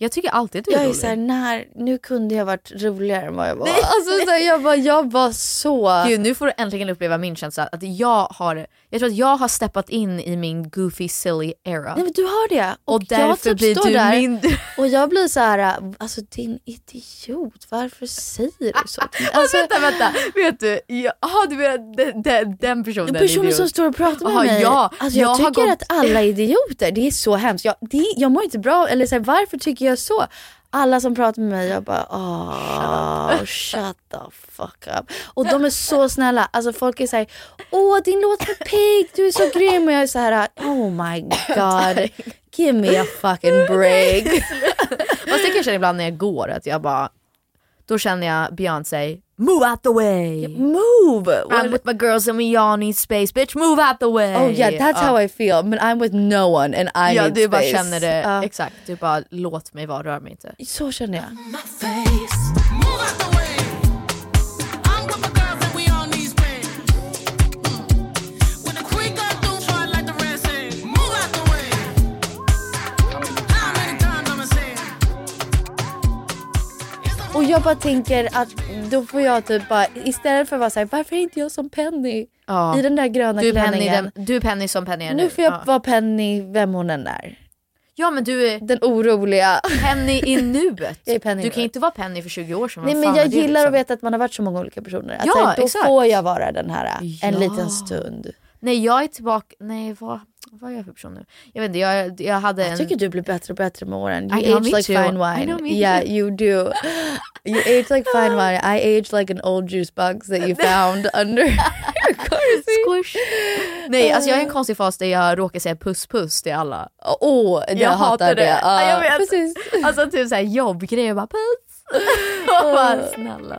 jag tycker alltid att du är Jag är rolig. såhär, när, nu kunde jag varit roligare än vad jag var. Alltså, så här, jag, var, jag var så... Gud, nu får du äntligen uppleva min känsla att jag har, jag tror att jag har steppat in i min goofy silly era. Nej men du har det. och jag därför typ blir du där min... Och jag blir så här, alltså din idiot, varför säger du så? Alltså, Alltså, vänta, vänta, vet du? Jaha du menar den, den, den personen? personen som står och pratar med Aha, mig. Ja, alltså, jag, jag tycker gått- att alla är idioter, det är så hemskt. Jag, det, jag mår inte bra, eller så här, varför tycker jag så? Alla som pratar med mig, jag bara åh, shut the fuck up. Och de är så snälla, alltså folk är såhär, åh din låt med Pig, du är så grym. Och jag är så här, oh my god, give me a fucking break. Fast det kan jag känna ibland när jag går, att jag bara, då känner jag Beyoncé, move out the way! Move! I'm with my girls and we all need space bitch, move out the way! Oh yeah, that's Ja. how I feel. But I'm with no one and I Ja need du bara space. känner det, Ja. exakt, du bara låt mig vara, rör mig inte. Så känner jag. Och jag bara tänker att då får jag typ bara, istället för att vara såhär, varför är inte jag som Penny? Ja. I den där gröna Du är, Penny, klänningen. den, du är Penny som Penny är nu. nu får jag Ja. vara Penny vem hon än är. Ja men du är Den oroliga. Penny i nuet. Jag är Penny i du kan nuet. inte vara Penny för 20 år sedan. Nej Vad men fan jag är det, gillar liksom? att veta att man har varit så många olika personer. Att Ja, så här, då exakt. får jag vara den här en Ja. liten stund. Nej jag är tillbaka, nej vad, vad är jag för person nu? Jag vet inte, jag, jag hade en... Jag tycker du blir bättre och bättre med åren. I You know, age like too. fine I wine. know, me yeah, too. you do. You age like fine wine. I age like an old juice box that you found under Squish. Nej alltså jag är i en konstig fas där jag råkar säga puss puss till alla. Åh, jag hatar det. Ja, Ja, jag vet. precis. Alltså typ såhär jobbgrejer, bara puss. Och bara snälla.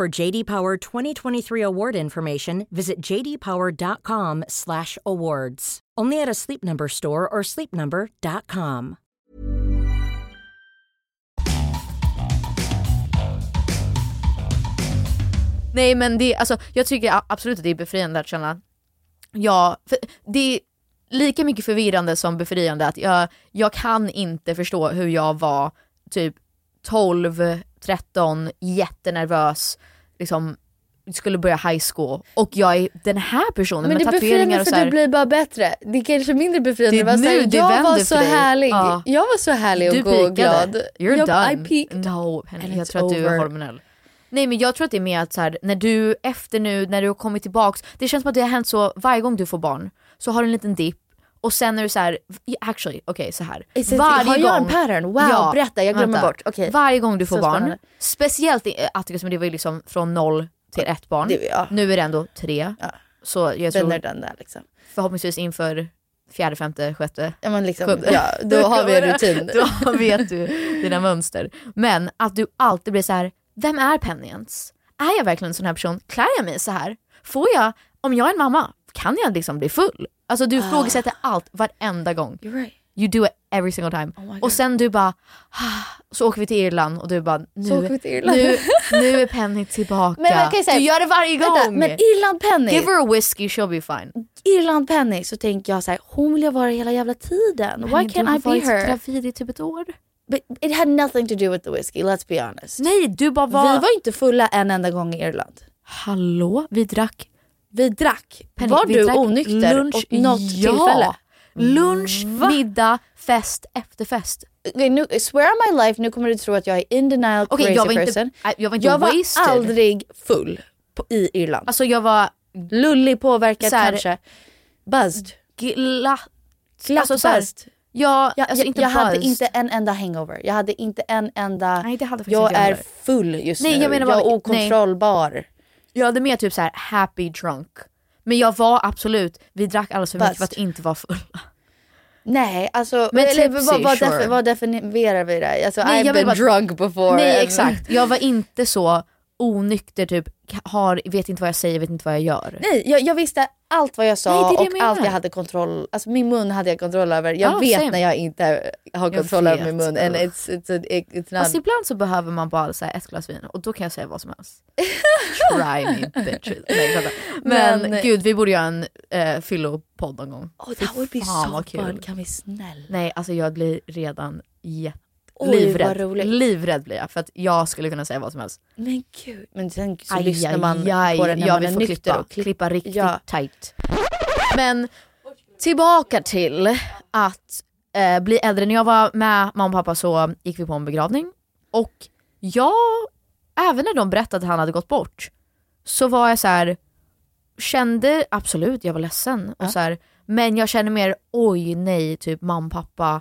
For JD Power 2023 award information, visit jdpower.com/awards. Only at a Sleep Number store or sleepnumber.com. Nej men det, alltså, jag tycker absolut att det är befriande att känna, ja, för det är lika mycket förvirrande som befriande att jag, jag kan inte förstå hur jag var typ 12, 13, jättenervös, liksom skulle börja high school och jag är den här personen Men det med tatueringar och för så här, du blir bara bättre. Det är kanske mindre befriande. Det var här, nu det jag var för så härlig. Ja. Jag var så härlig och du god och glad. You're jag, done. I peaked. No, And jag tror att du är hormonell. Nej men jag tror att det är mer att så här, när du efter nu, när du har kommit tillbaks, det känns som att det har hänt så varje gång du får barn, så har du en liten dipp och sen är du så här, actually, okej så här. It- har jag en pattern? Wow, berätta, jag glömmer vänta. bort. Okej. Varje gång du får Så barn, spännande. speciellt i Atticus men det var ju liksom från noll till ett barn. Det- ja. Nu är det ändå tre. Så jag Den tror är den där liksom. förhoppningsvis inför fjärde, femte, sjätte, Ja, men liksom, sjunde. ja, då har vi en rutin. då vet du dina mönster. Men att du alltid blir så här: vem är Penny ens? Är jag verkligen en sån här person? Klär jag mig så här? Får jag, om jag är en mamma, kan jag liksom bli full? Alltså du Ah. ifrågasätter allt varenda gång. Right. You do it every single time. Oh och sen du bara, ah, så åker vi till Irland och du bara, nu, Så åker vi till Irland. nu, nu är Penny tillbaka. Men ju säga- du gör det varje gång. Vänta, men Irland Penny. Give her a whiskey, she'll be fine. Irland Penny så tänker jag så här, hon vill jag vara hela jävla tiden. Why du can't har I be her? gravid i typ ett år. But it had nothing to do with the whiskey, let's be honest. Nej, du bara var... Vi var inte fulla en enda gång i Irland. Hallå, vi drack. Vi drack. Penny, var vi du drack onykter lunch, åt något ja. tillfälle? Lunch, middag, fest efter fest. Okej, nu, swear on my life, nu kommer du tro att jag är in denial Okej, crazy jag var inte- person. äh, jag var inte jag var aldrig full på, i Irland. Alltså jag var lullig, påverkad här- kanske. Buzzed. glatt. Glatt Alltså buzzed. Ja, Jag, alltså jag, inte jag hade inte en enda hangover. Jag hade inte en enda... Nej, det hade jag inte jag är full just Nej, nu. jag menar jag är okontrollbar. Jag hade mer typ så här happy drunk. Men jag var absolut, vi drack alldeles för mycket för att inte vara fulla. Nej, alltså Men eller, tipsy, vad, vad, sure. defi- vad definierar vi det? Alltså, Nej, I've jag been bara- drunk before. Nej and- exakt, jag var inte så onykter typ, har, vet inte vad jag säger, vet inte vad jag gör. Nej, jag, jag visste allt vad jag sa Nej, det det jag och menar. allt jag hade kontroll, alltså min mun hade jag kontroll över. Jag Ja, vet same. när jag inte har Jag kontroll över min mun. And it's, it's, a, it's not... Fast ibland så behöver man bara så här ett glas vin och då kan jag säga vad som helst. Try me bitches. Nej. Men, Men- gud vi borde göra en eh, fyllopodd någon gång. Oh, that would be so fun. Kan vi snälla? Nej alltså jag blir redan jätte Oj, livrädd. Livrädd blir jag för att jag skulle kunna säga vad som helst. Men gud. Men sen så Aj, lyssnar aj, man aj. på den när ja, man vi är får nykter. klippa, klippa riktigt Ja. tight. Men tillbaka till att eh, bli äldre. När jag var med mamma och pappa så gick vi på en begravning och jag, även när de berättade att han hade gått bort, så var jag så här kände absolut, jag var ledsen. Och så här, men jag kände mer oj nej, typ mamma, pappa,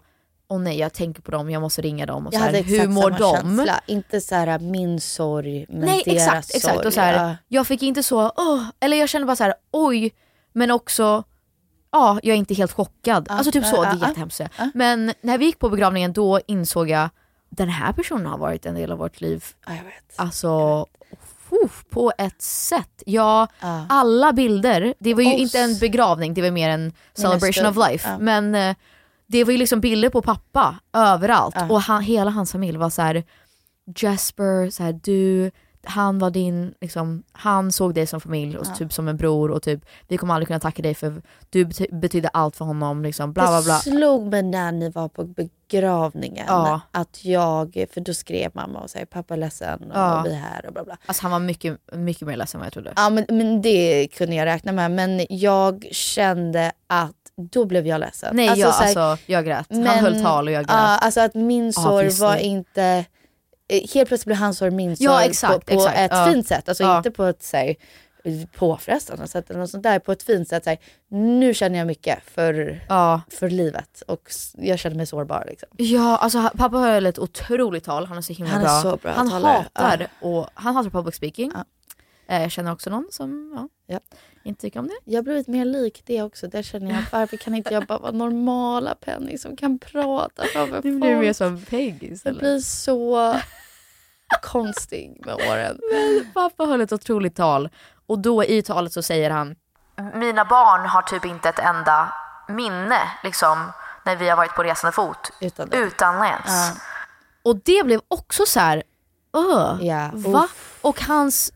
och nej jag tänker på dem, jag måste ringa dem. Och Jag så här, exakt hur mår de? känsla. Inte så här min sorg men Nej deras exakt, exakt. sorg. Och så här, Ja. Jag fick inte så, åh, eller jag kände bara så här, oj, men också, ja jag är inte helt chockad. Ja, alltså typ så, ja, det är jättehemskt. Men när vi gick på begravningen då insåg jag, den här personen har varit en del av vårt liv. Ja, jag vet. Alltså, uff, på ett sätt. Ja, alla bilder, det var ju Oss. inte en begravning, det var mer en celebration of life. Ja. Men eh, det var ju liksom bilder på pappa överallt Ja. och han, hela hans familj var så här. Jesper, så här, du, han var din, liksom, han såg dig som familj och Ja. typ som en bror och typ vi kommer aldrig kunna tacka dig för du bety- betydde allt för honom. Liksom, bla bla bla. Det slog mig när ni var på begravningen Ja. att jag, för då skrev mamma och sa pappa är ledsen och vi är här och bla bla. Alltså han var mycket, mycket mer ledsen än vad jag trodde. Ja men, men det kunde jag räkna med men jag kände att då blev jag ledsen. Nej jag, så här, alltså, jag grät. Han men- höll tal och jag grät. Ja, alltså att min sorg Obviously. var inte... eh, Helt plötsligt blev hans sorg min sorg Ja, exakt, på, på exakt. ett Ja. fint sätt. Alltså Ja. inte på ett så här, påfrestande sätt eller något sånt där. På ett fint sätt. Så här, nu känner jag mycket för, för livet och jag känner mig sårbar. Liksom. Ja, alltså han- pappa höll ett otroligt tal, han är så himla Han är bra. så bra han talare. hatar, och, han hatar public speaking. Eh, Jag känner också någon som ja, inte tycker om det. Jag har blivit mer lik det också. Där känner jag, varför kan inte jag bara vara normala Penny som kan prata framför Du folk? blir mer som Peg Jag istället. blir så konstig med åren. Men pappa höll ett otroligt tal och då i talet så säger han Mina barn har typ inte ett enda minne liksom när vi har varit på resande fot Utan, utanlands. Ja. Och det blev också så här, öh, Ja, va? uff. Och hans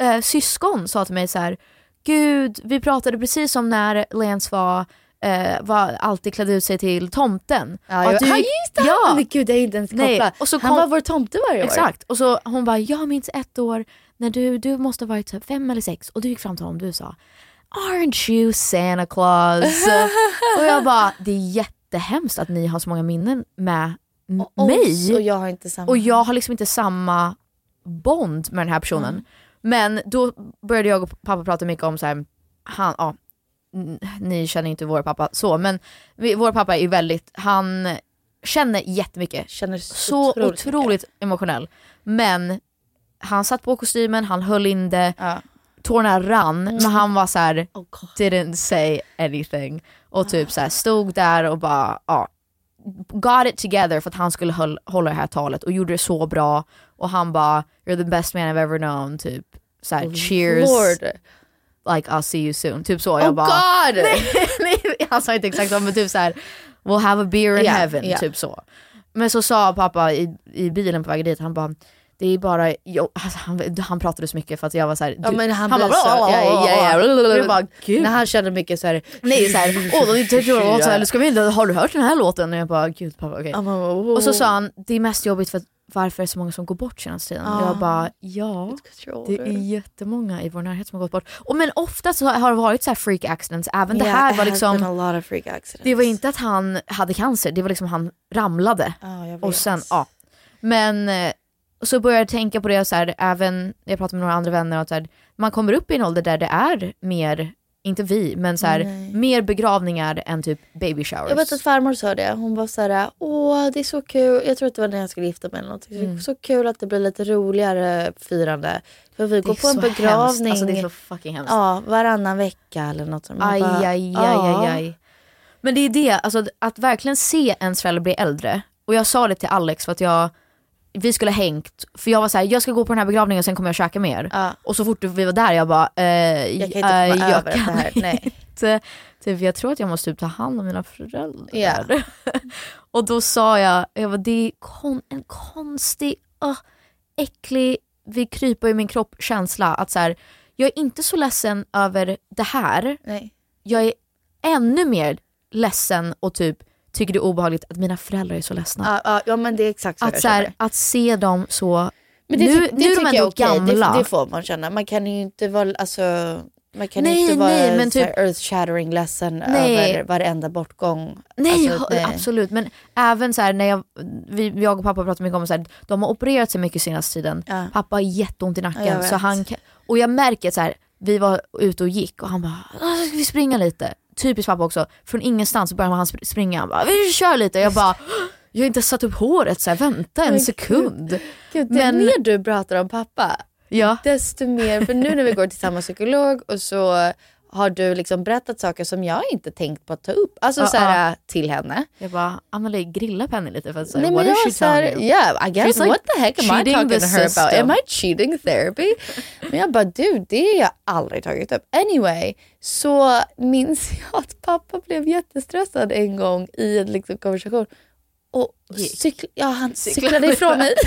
eh, syskon sa till mig så här, gud vi pratade precis om när Lance var, eh, var alltid klädde ut sig till tomten. Ja, Och jag, att du- ja just det! Ja. Men gud, det är inte ens Nej, kopplat. och så Han kom- var vår tomte varje år. Exakt. Och så hon bara, jag minns ett år när du, du måste ha varit så här fem eller sex och du gick fram till honom och du sa Aren't you Santa Claus? och jag bara, det är jättehemskt att ni har så många minnen med Oss, mig. och jag har inte samma. Och jag har liksom inte samma bond med den här personen. Mm. Men då började jag och pappa prata mycket om så här, han, ja, ni känner inte vår pappa så, men vi, vår pappa är väldigt, han känner jättemycket. Känner så otroligt otroligt, emotionell. Men han satt på kostymen, han höll in det, tårarna rann, men han var så här, Oh, didn't say anything. Och typ så här, stod där och bara, ja, got it together för att han skulle hålla det här talet och gjorde det så bra. Och han bara, you're the best man I've ever known, typ så här, cheers. Lord. Like I'll see you soon. Typ så. Oh jag bara, God! Nej, nej, han sa inte exakt så men typ så här, we'll have a beer in Ja, heaven. ja. Typ så. Men så sa pappa i, i bilen på väg dit, han bara det är bara, jag, alltså, han, han pratade så mycket för att jag var såhär, Ja, men han bara, blir så- ja, ja, ja. Bara, gud. När han kände mycket så här. Nej såhär, åh var så här, ska vi har du hört den här låten? Och jag bara, gud pappa okej. Oh. Och så sa han, det är mest jobbigt för att varför är det så många som går bort senaste tiden? Och jag bara, ja det är jättemånga i vår närhet som har gått bort. Och men ofta så har det varit så här freak accidents, även det Yeah, här it var liksom det var inte att han hade cancer, det var liksom han ramlade. Vet. och sen, ja. Men eh, så började jag tänka på det, så här, även jag pratade med några andra vänner, och så här, man kommer upp i en ålder där det är mer, inte vi, men så här, mer begravningar än typ baby showers. Jag vet att farmor sa det. Hon var såhär, åh det är så kul. Jag tror att det var när jag skulle gifta mig eller någonting. Mm. Så kul att det blir lite roligare firande. För vi Det går på en så begravning. Alltså, det är så fucking hemskt. Ja, varannan vecka eller något. sånt. Aj, bara, aj, aj, aj, aj. Men det är det, alltså att verkligen se ens förälder bli äldre. Och jag sa det till Alex för att jag, vi skulle hängt, för jag var så här: jag ska gå på den här begravningen och sen kommer jag käka mer. Och så fort vi var där jag bara, eh, Jag kan inte komma eh, över det här. Nej. inte. Typ, jag tror att jag måste typ ta hand om mina föräldrar. Ja. och då sa jag, jag bara, det är kon- en konstig, uh, äcklig, vi kryper i min kropp känsla att så här, jag är inte så ledsen över det här. Nej. Jag är ännu mer ledsen och typ tycker det är obehagligt att mina föräldrar är så ledsna. Ja, ja, men det är exakt så att, jag så här, att se dem så, Men det, nu, ty- det nu är de ändå okej. gamla. Det, det får man känna. Man kan ju inte vara, alltså, man kan Nej, inte vara nej, men typ- earth shattering ledsen Nej. över varenda bortgång. Nej, Alltså, ja, absolut. Men även så här, när jag, vi, jag och pappa pratar mycket om så här, de har opererat sig mycket senaste tiden. Ja. Pappa har jätteont i nacken. så han, och jag märker så här, vi var ute och gick och han bara, "Ah, ska vi springa lite? Typiskt pappa också. Från ingenstans så börjar han spr- springa. Han bara, vi kör lite. Jag bara, jag har inte satt upp håret så här, vänta en sekund. Gud, det Men- mer du pratar om pappa, Ja. desto mer, för nu när vi går till samma psykolog och så har du liksom berättat saker som jag inte tänkt på att ta upp. Alltså Ja, så här, ja. till henne. Jag bara, Amelie grilla Penny lite för att säga, Nej, what is jag she så här, telling you? yeah, I guess She's like what the heck am I talking to her about? Am I cheating therapy? men jag bara, du det har jag aldrig tagit upp. Anyway, så minns jag att pappa blev jättestressad en gång i en liksom konversation. Och cykl- ja, han cyklade ifrån mig.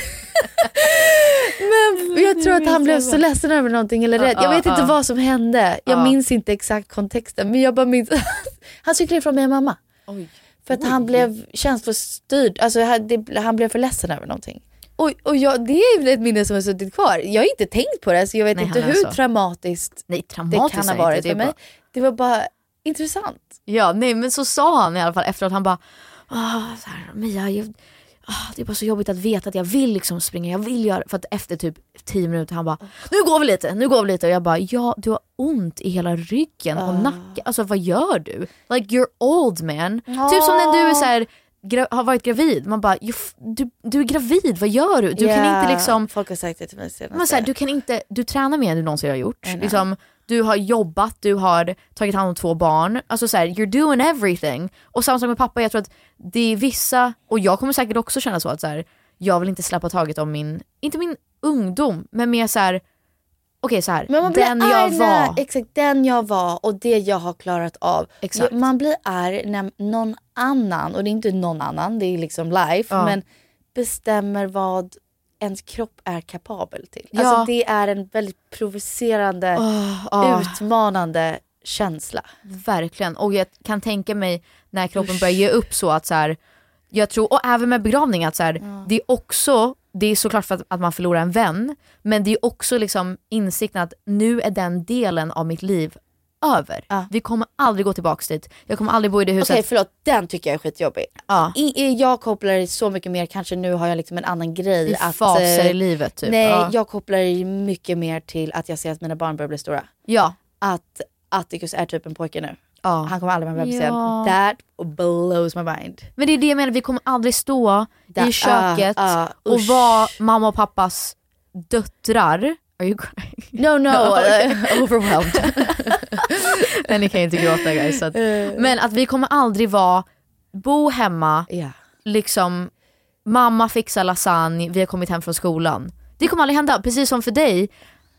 Men jag tror att han blev så ledsen över någonting eller rädd. Jag vet inte vad som hände. Jag Ja. minns inte exakt kontexten men jag bara minns Han cyklade ifrån mig och mamma. För att han blev känslostyrd. Alltså han, det, han blev för ledsen över någonting. Och, och jag, det är ett minne som har suttit kvar. Jag har inte tänkt på det så jag vet Nej, inte hur så. traumatiskt, Nej, det traumatiskt kan ha varit det för mig. bara- Det var bara intressant. Ja, nej men så sa han i alla fall efteråt, han bara ah, så här, Mia, jag, ah, det är bara så jobbigt att veta att jag vill liksom springa, jag vill göra för att efter typ 10 minuter han bara nu går vi lite, nu går vi lite och jag bara ja du har ont i hela ryggen och nacken, alltså vad gör du? Like you're old man. Typ som när du är så här, har varit gravid, man bara "You f- du, du är gravid, vad gör du? Du kan Ja, inte liksom Folk har sagt det till mig senast. men så här, du kan inte, du tränar mer än du någonsin har gjort. Liksom, du har jobbat, du har tagit hand om två barn. Alltså så här, you're doing everything. Och samma sak med pappa, jag tror att det är vissa, och jag kommer säkert också känna så att så här, jag vill inte släppa taget om min, inte min ungdom, men mer så här. okej så här, Men man blir den jag arg när, var. exakt den jag var och det jag har klarat av. Exakt. Jag- Man blir arg när någon annan, och det är inte någon annan, det är liksom life, Ja. men bestämmer vad ens kropp är kapabel till. Ja. Alltså det är en väldigt provocerande, Åh, åh. utmanande känsla. Verkligen. Och jag kan tänka mig när kroppen börjar ge upp så att så här, jag tror, och även med begravning, att så här, det är också, det är såklart för att, att man förlorar en vän, men det är också liksom insikten att nu är den delen av mitt liv över. Vi kommer aldrig gå tillbaks dit. Jag kommer aldrig bo i det huset. Okej förlåt, den tycker jag är skitjobbig. Ja. I, jag kopplar det så mycket mer, kanske nu har jag liksom en annan grej. I att, faser eh, i livet, typ. Nej, Ja. jag kopplar det mycket mer till att jag ser att mina barn börjar bli stora. Ja. Att Atticus är typ en pojke nu. Ja. Han kommer aldrig vara bebis Ja. igen. That blows my mind. Men det är det jag menar, vi kommer aldrig stå Da- i köket ah, ah, och vara mamma och pappas döttrar. Are you crying? No no, uh, overwhelmed. Nej ni kan ju inte gråta guys. Att, Eh. men att vi kommer aldrig vara, bo hemma, Ja. liksom mamma fixar lasagne, vi har kommit hem från skolan. Det kommer aldrig hända, precis som för dig.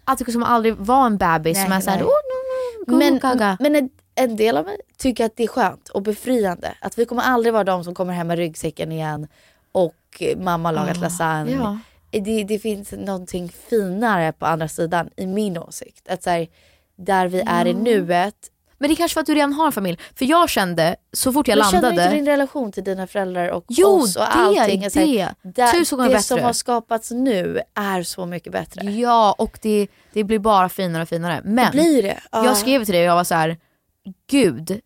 Att det kommer aldrig vara en bebis som är såhär, nej. oh, no, no, Men, gaga. men en, del av mig tycker att det är skönt och befriande. Att vi kommer aldrig vara de som kommer hem med ryggsäcken igen och mamma har lagat Ah, lasagne. ja. Det, det finns någonting finare på andra sidan i min åsikt. Att så här, där vi är i nuet. Men det är kanske för att du redan har en familj. För jag kände, så fort jag Men känner landade... inte din relation till dina föräldrar och Jo, oss och det, allting? är det. där- Tusen gånger det bättre. som har skapats nu är så mycket bättre. Ja, och det, det blir bara finare och finare. Men Det blir det. Ja. jag skrev till dig och jag var så här: gud,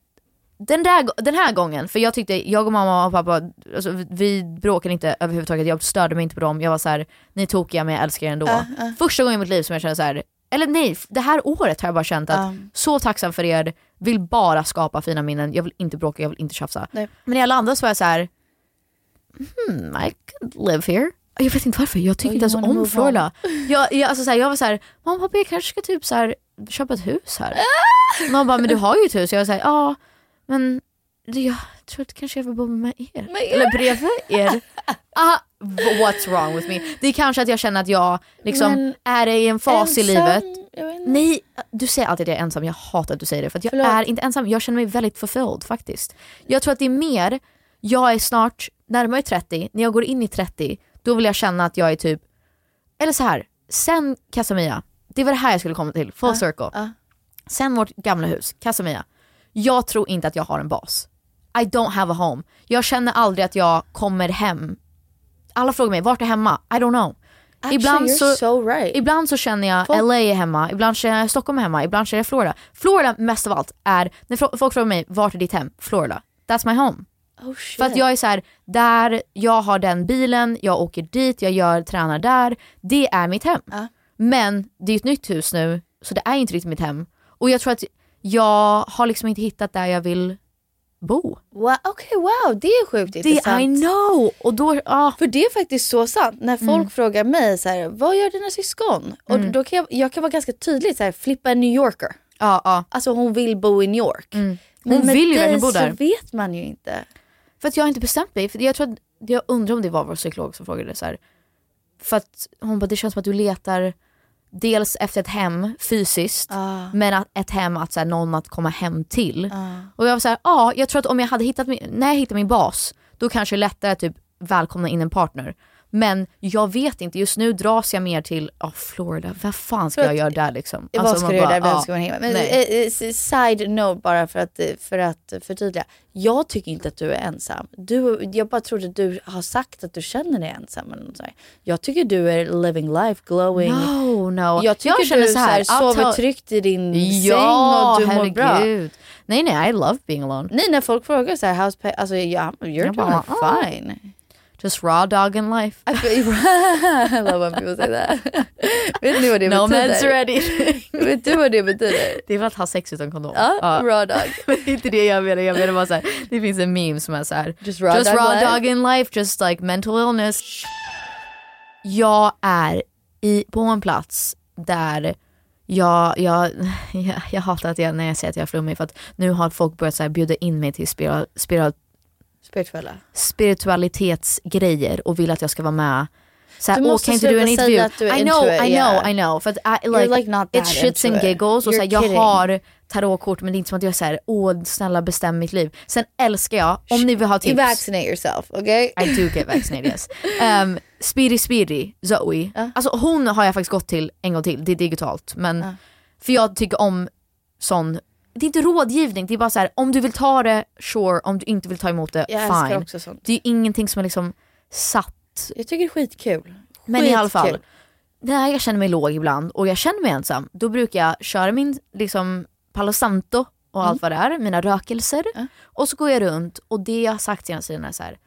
den, där, den här gången, för jag tyckte, jag och mamma och pappa, alltså, vi bråkade inte överhuvudtaget, jag störde mig inte på dem, jag var så här: ni är tokiga men jag älskar er ändå. Ja, ja. Första gången i mitt liv som jag kände så här: eller nej, det här året har jag bara känt att Ja. så tacksam för er, vill bara skapa fina minnen, jag vill inte bråka, jag vill inte tjafsa. Nej. Men i alla andra så var jag så här. hmm, I could live here. Jag vet inte varför, jag tycker inte ens om Florida. Jag, jag, alltså så här, jag var så här, mamma pappa jag kanske ska typ så här, köpa ett hus här. Mamma bara, men du har ju ett hus. Jag var så här, ja men jag tror att kanske jag vill bo med er. Eller bredvid er. Ah, what's wrong with me? Det är kanske att jag känner att jag liksom Men är i en fas i ensam, livet. jag vet inte. Nej, du säger alltid att jag är ensam. Jag hatar att du säger det. För att jag Förlåt. är inte ensam. Jag känner mig väldigt fulfilled faktiskt. Jag tror att det är mer, jag är snart närmare 30. När jag går in i 30, då vill jag känna att jag är typ, eller så här. sen Casamia, det var det här jag skulle komma till, full circle. Sen vårt gamla hus, Casamia. Jag tror inte att jag har en bas. I don't have a home. Jag känner aldrig att jag kommer hem. Alla frågar mig, vart är hemma? I don't know. Actually, ibland, så, so right. ibland så känner jag Folk- LA är hemma, ibland känner jag Stockholm är hemma, ibland känner jag Florida. Florida mest av allt är, när folk frågar mig, vart är ditt hem? Florida. That's my home. Oh. För att jag är så här, där, jag har den bilen, jag åker dit, jag gör, tränar där. Det är mitt hem. Men det är ett nytt hus nu, så det är inte riktigt mitt hem. Och jag tror att jag har liksom inte hittat där jag vill bo. Wow, Okej wow, det är sjukt Det, intressant. I know! Och då, ah. För det är faktiskt så sant. När folk Mm. frågar mig så här, vad gör dina syskon? Och Mm. då kan jag, jag kan vara ganska tydlig, så här, flippa en New Yorker. Ja, ja. Alltså hon vill bo i New York. Hon Men vill ju verkligen bo där. så vet man ju inte. För att jag har inte bestämt mig. För jag, tror att, jag undrar om det var vår psykolog som frågade så här. För att hon bara, det känns som att du letar dels efter ett hem fysiskt, men att, ett hem att så här, någon att komma hem till. Och jag var så här, ja, jag tror att om jag hade hittat min, när jag hittade min bas, då kanske det är lättare att typ välkomna in en partner. Men jag vet inte, just nu dras jag mer till oh, Florida, vad fan ska För jag att- göra där liksom? vad Alltså, ska man du göra bara, där? Vem ska man hänga med? Men, eh, eh, side note bara för att, eh, för att förtydliga. Jag tycker inte att du är ensam. Du, jag bara trodde du har sagt att du känner dig ensam. Eller något sånt. Jag tycker du är living life, glowing. No, no. Jag tycker Jag känner du så här, så här, sover tell- tryggt i din Ja, säng och du mår bra. herregud. Nej nej, I love being alone. Nej, när folk frågar så här, how's pay? Alltså, ja, you're Jag bara, doing ah. fine. Just raw dog in life. I love when people say that. Vet ni vad det No betyder? meds ready. Vet du vad det betyder? Det är väl att ha sex utan kondom. Ja, raw dog. Men det är inte det jag menar, jag menar bara såhär, det finns en meme som är såhär, Just raw just dog raw life. dog in life, just like mental illness. Jag är i, på en plats där jag, jag, jag, jag hatar att jag, när jag säger att jag är flummig för att nu har folk börjat så här, bjuda in mig till spiral, spiral, Spirituella. spiritualitetsgrejer och vill att jag ska vara med. Så här, Du "Åh, måste kan inte du en intervju? att du är I into know, it, I yeah. know, I know. För att I, You're like, like not that it's shits and it. giggles. Och så här, You're jag kidding. har tarotkort men det är inte som att jag såhär, åh snälla bestäm mitt liv. Sen älskar jag, om ni vill ha You tips. vaccinate yourself, okay? I do get vaccinated yes. Um, Speedy Speedy, Zoe. Alltså hon har jag faktiskt gått till en gång till, det är digitalt. Men, För jag tycker om sån, det är inte rådgivning, det är bara så här: om du vill ta det, sure, om du inte vill ta emot det, Jag fine. också sånt. Det är ingenting som är liksom satt. Jag tycker det är skitkul. Men i alla fall, Skitkul. när jag känner mig låg ibland och jag känner mig ensam, då brukar jag köra min liksom Palo Santo och allt vad det är, mina rökelser. Och så går jag runt och det jag har sagt senaste tiden är så här: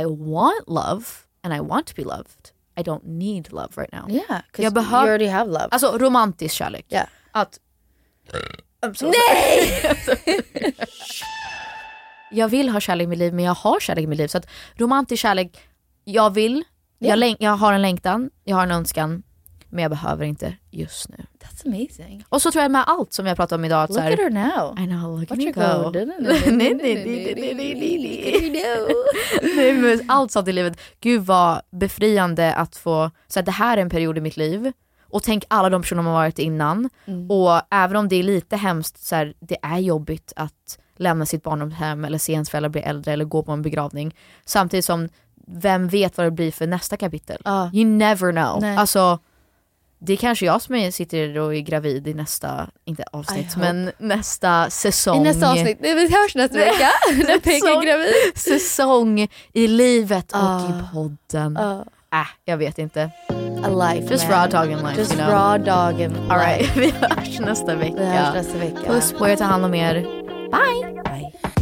I want love and I want to be loved. I don't need love right now. Yeah, jag behöver, you already have love. Alltså romantisk kärlek. Yeah. Att, Nej! jag vill ha kärlek i mitt liv men jag har kärlek i mitt liv. Så att romantisk kärlek, jag vill, Yeah. jag, jag har en längtan, jag har en önskan. Men jag behöver inte just nu. That's amazing. Och så tror jag med allt som jag pratat om idag. Att Look så här, at her now. I know, look at me her go. go. Allt sånt i livet. Gud vad befriande att få, så att det här är en period i mitt liv. Och tänk alla de personer man varit innan. Mm. Och även om det är lite hemskt, så här, det är jobbigt att lämna sitt barndomshem eller se ens föräldrar bli äldre eller gå på en begravning. Samtidigt som, vem vet vad det blir för nästa kapitel? You never know. Nej. Alltså, det är kanske jag som är, sitter och är gravid i nästa, inte avsnitt, men nästa säsong. I nästa avsnitt. Nej, Vi hörs nästa vecka. När Peg är gravid. Säsong i livet och Ah. i podden. Ah. Äh, jag vet inte. A life Just man. raw dog in life, Just you know. raw dog in All right, life. vi hörs nästa vecka. Vi hörs nästa vecka. Puss på er, ta hand om er. Bye!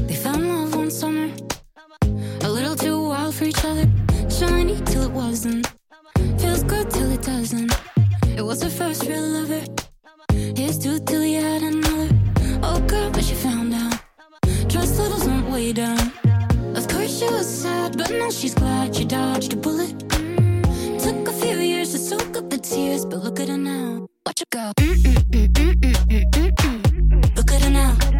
They found love one summer, a little too wild for each other. Shiny till it wasn't, feels good till it doesn't. It was her first real lover. Here's two till he had another. Oh girl, but she found out. Trust levels went way down. Of course she was sad, but now she's glad she dodged a bullet. Soak up the tears, but look at her now. Watch her go. Look at her now.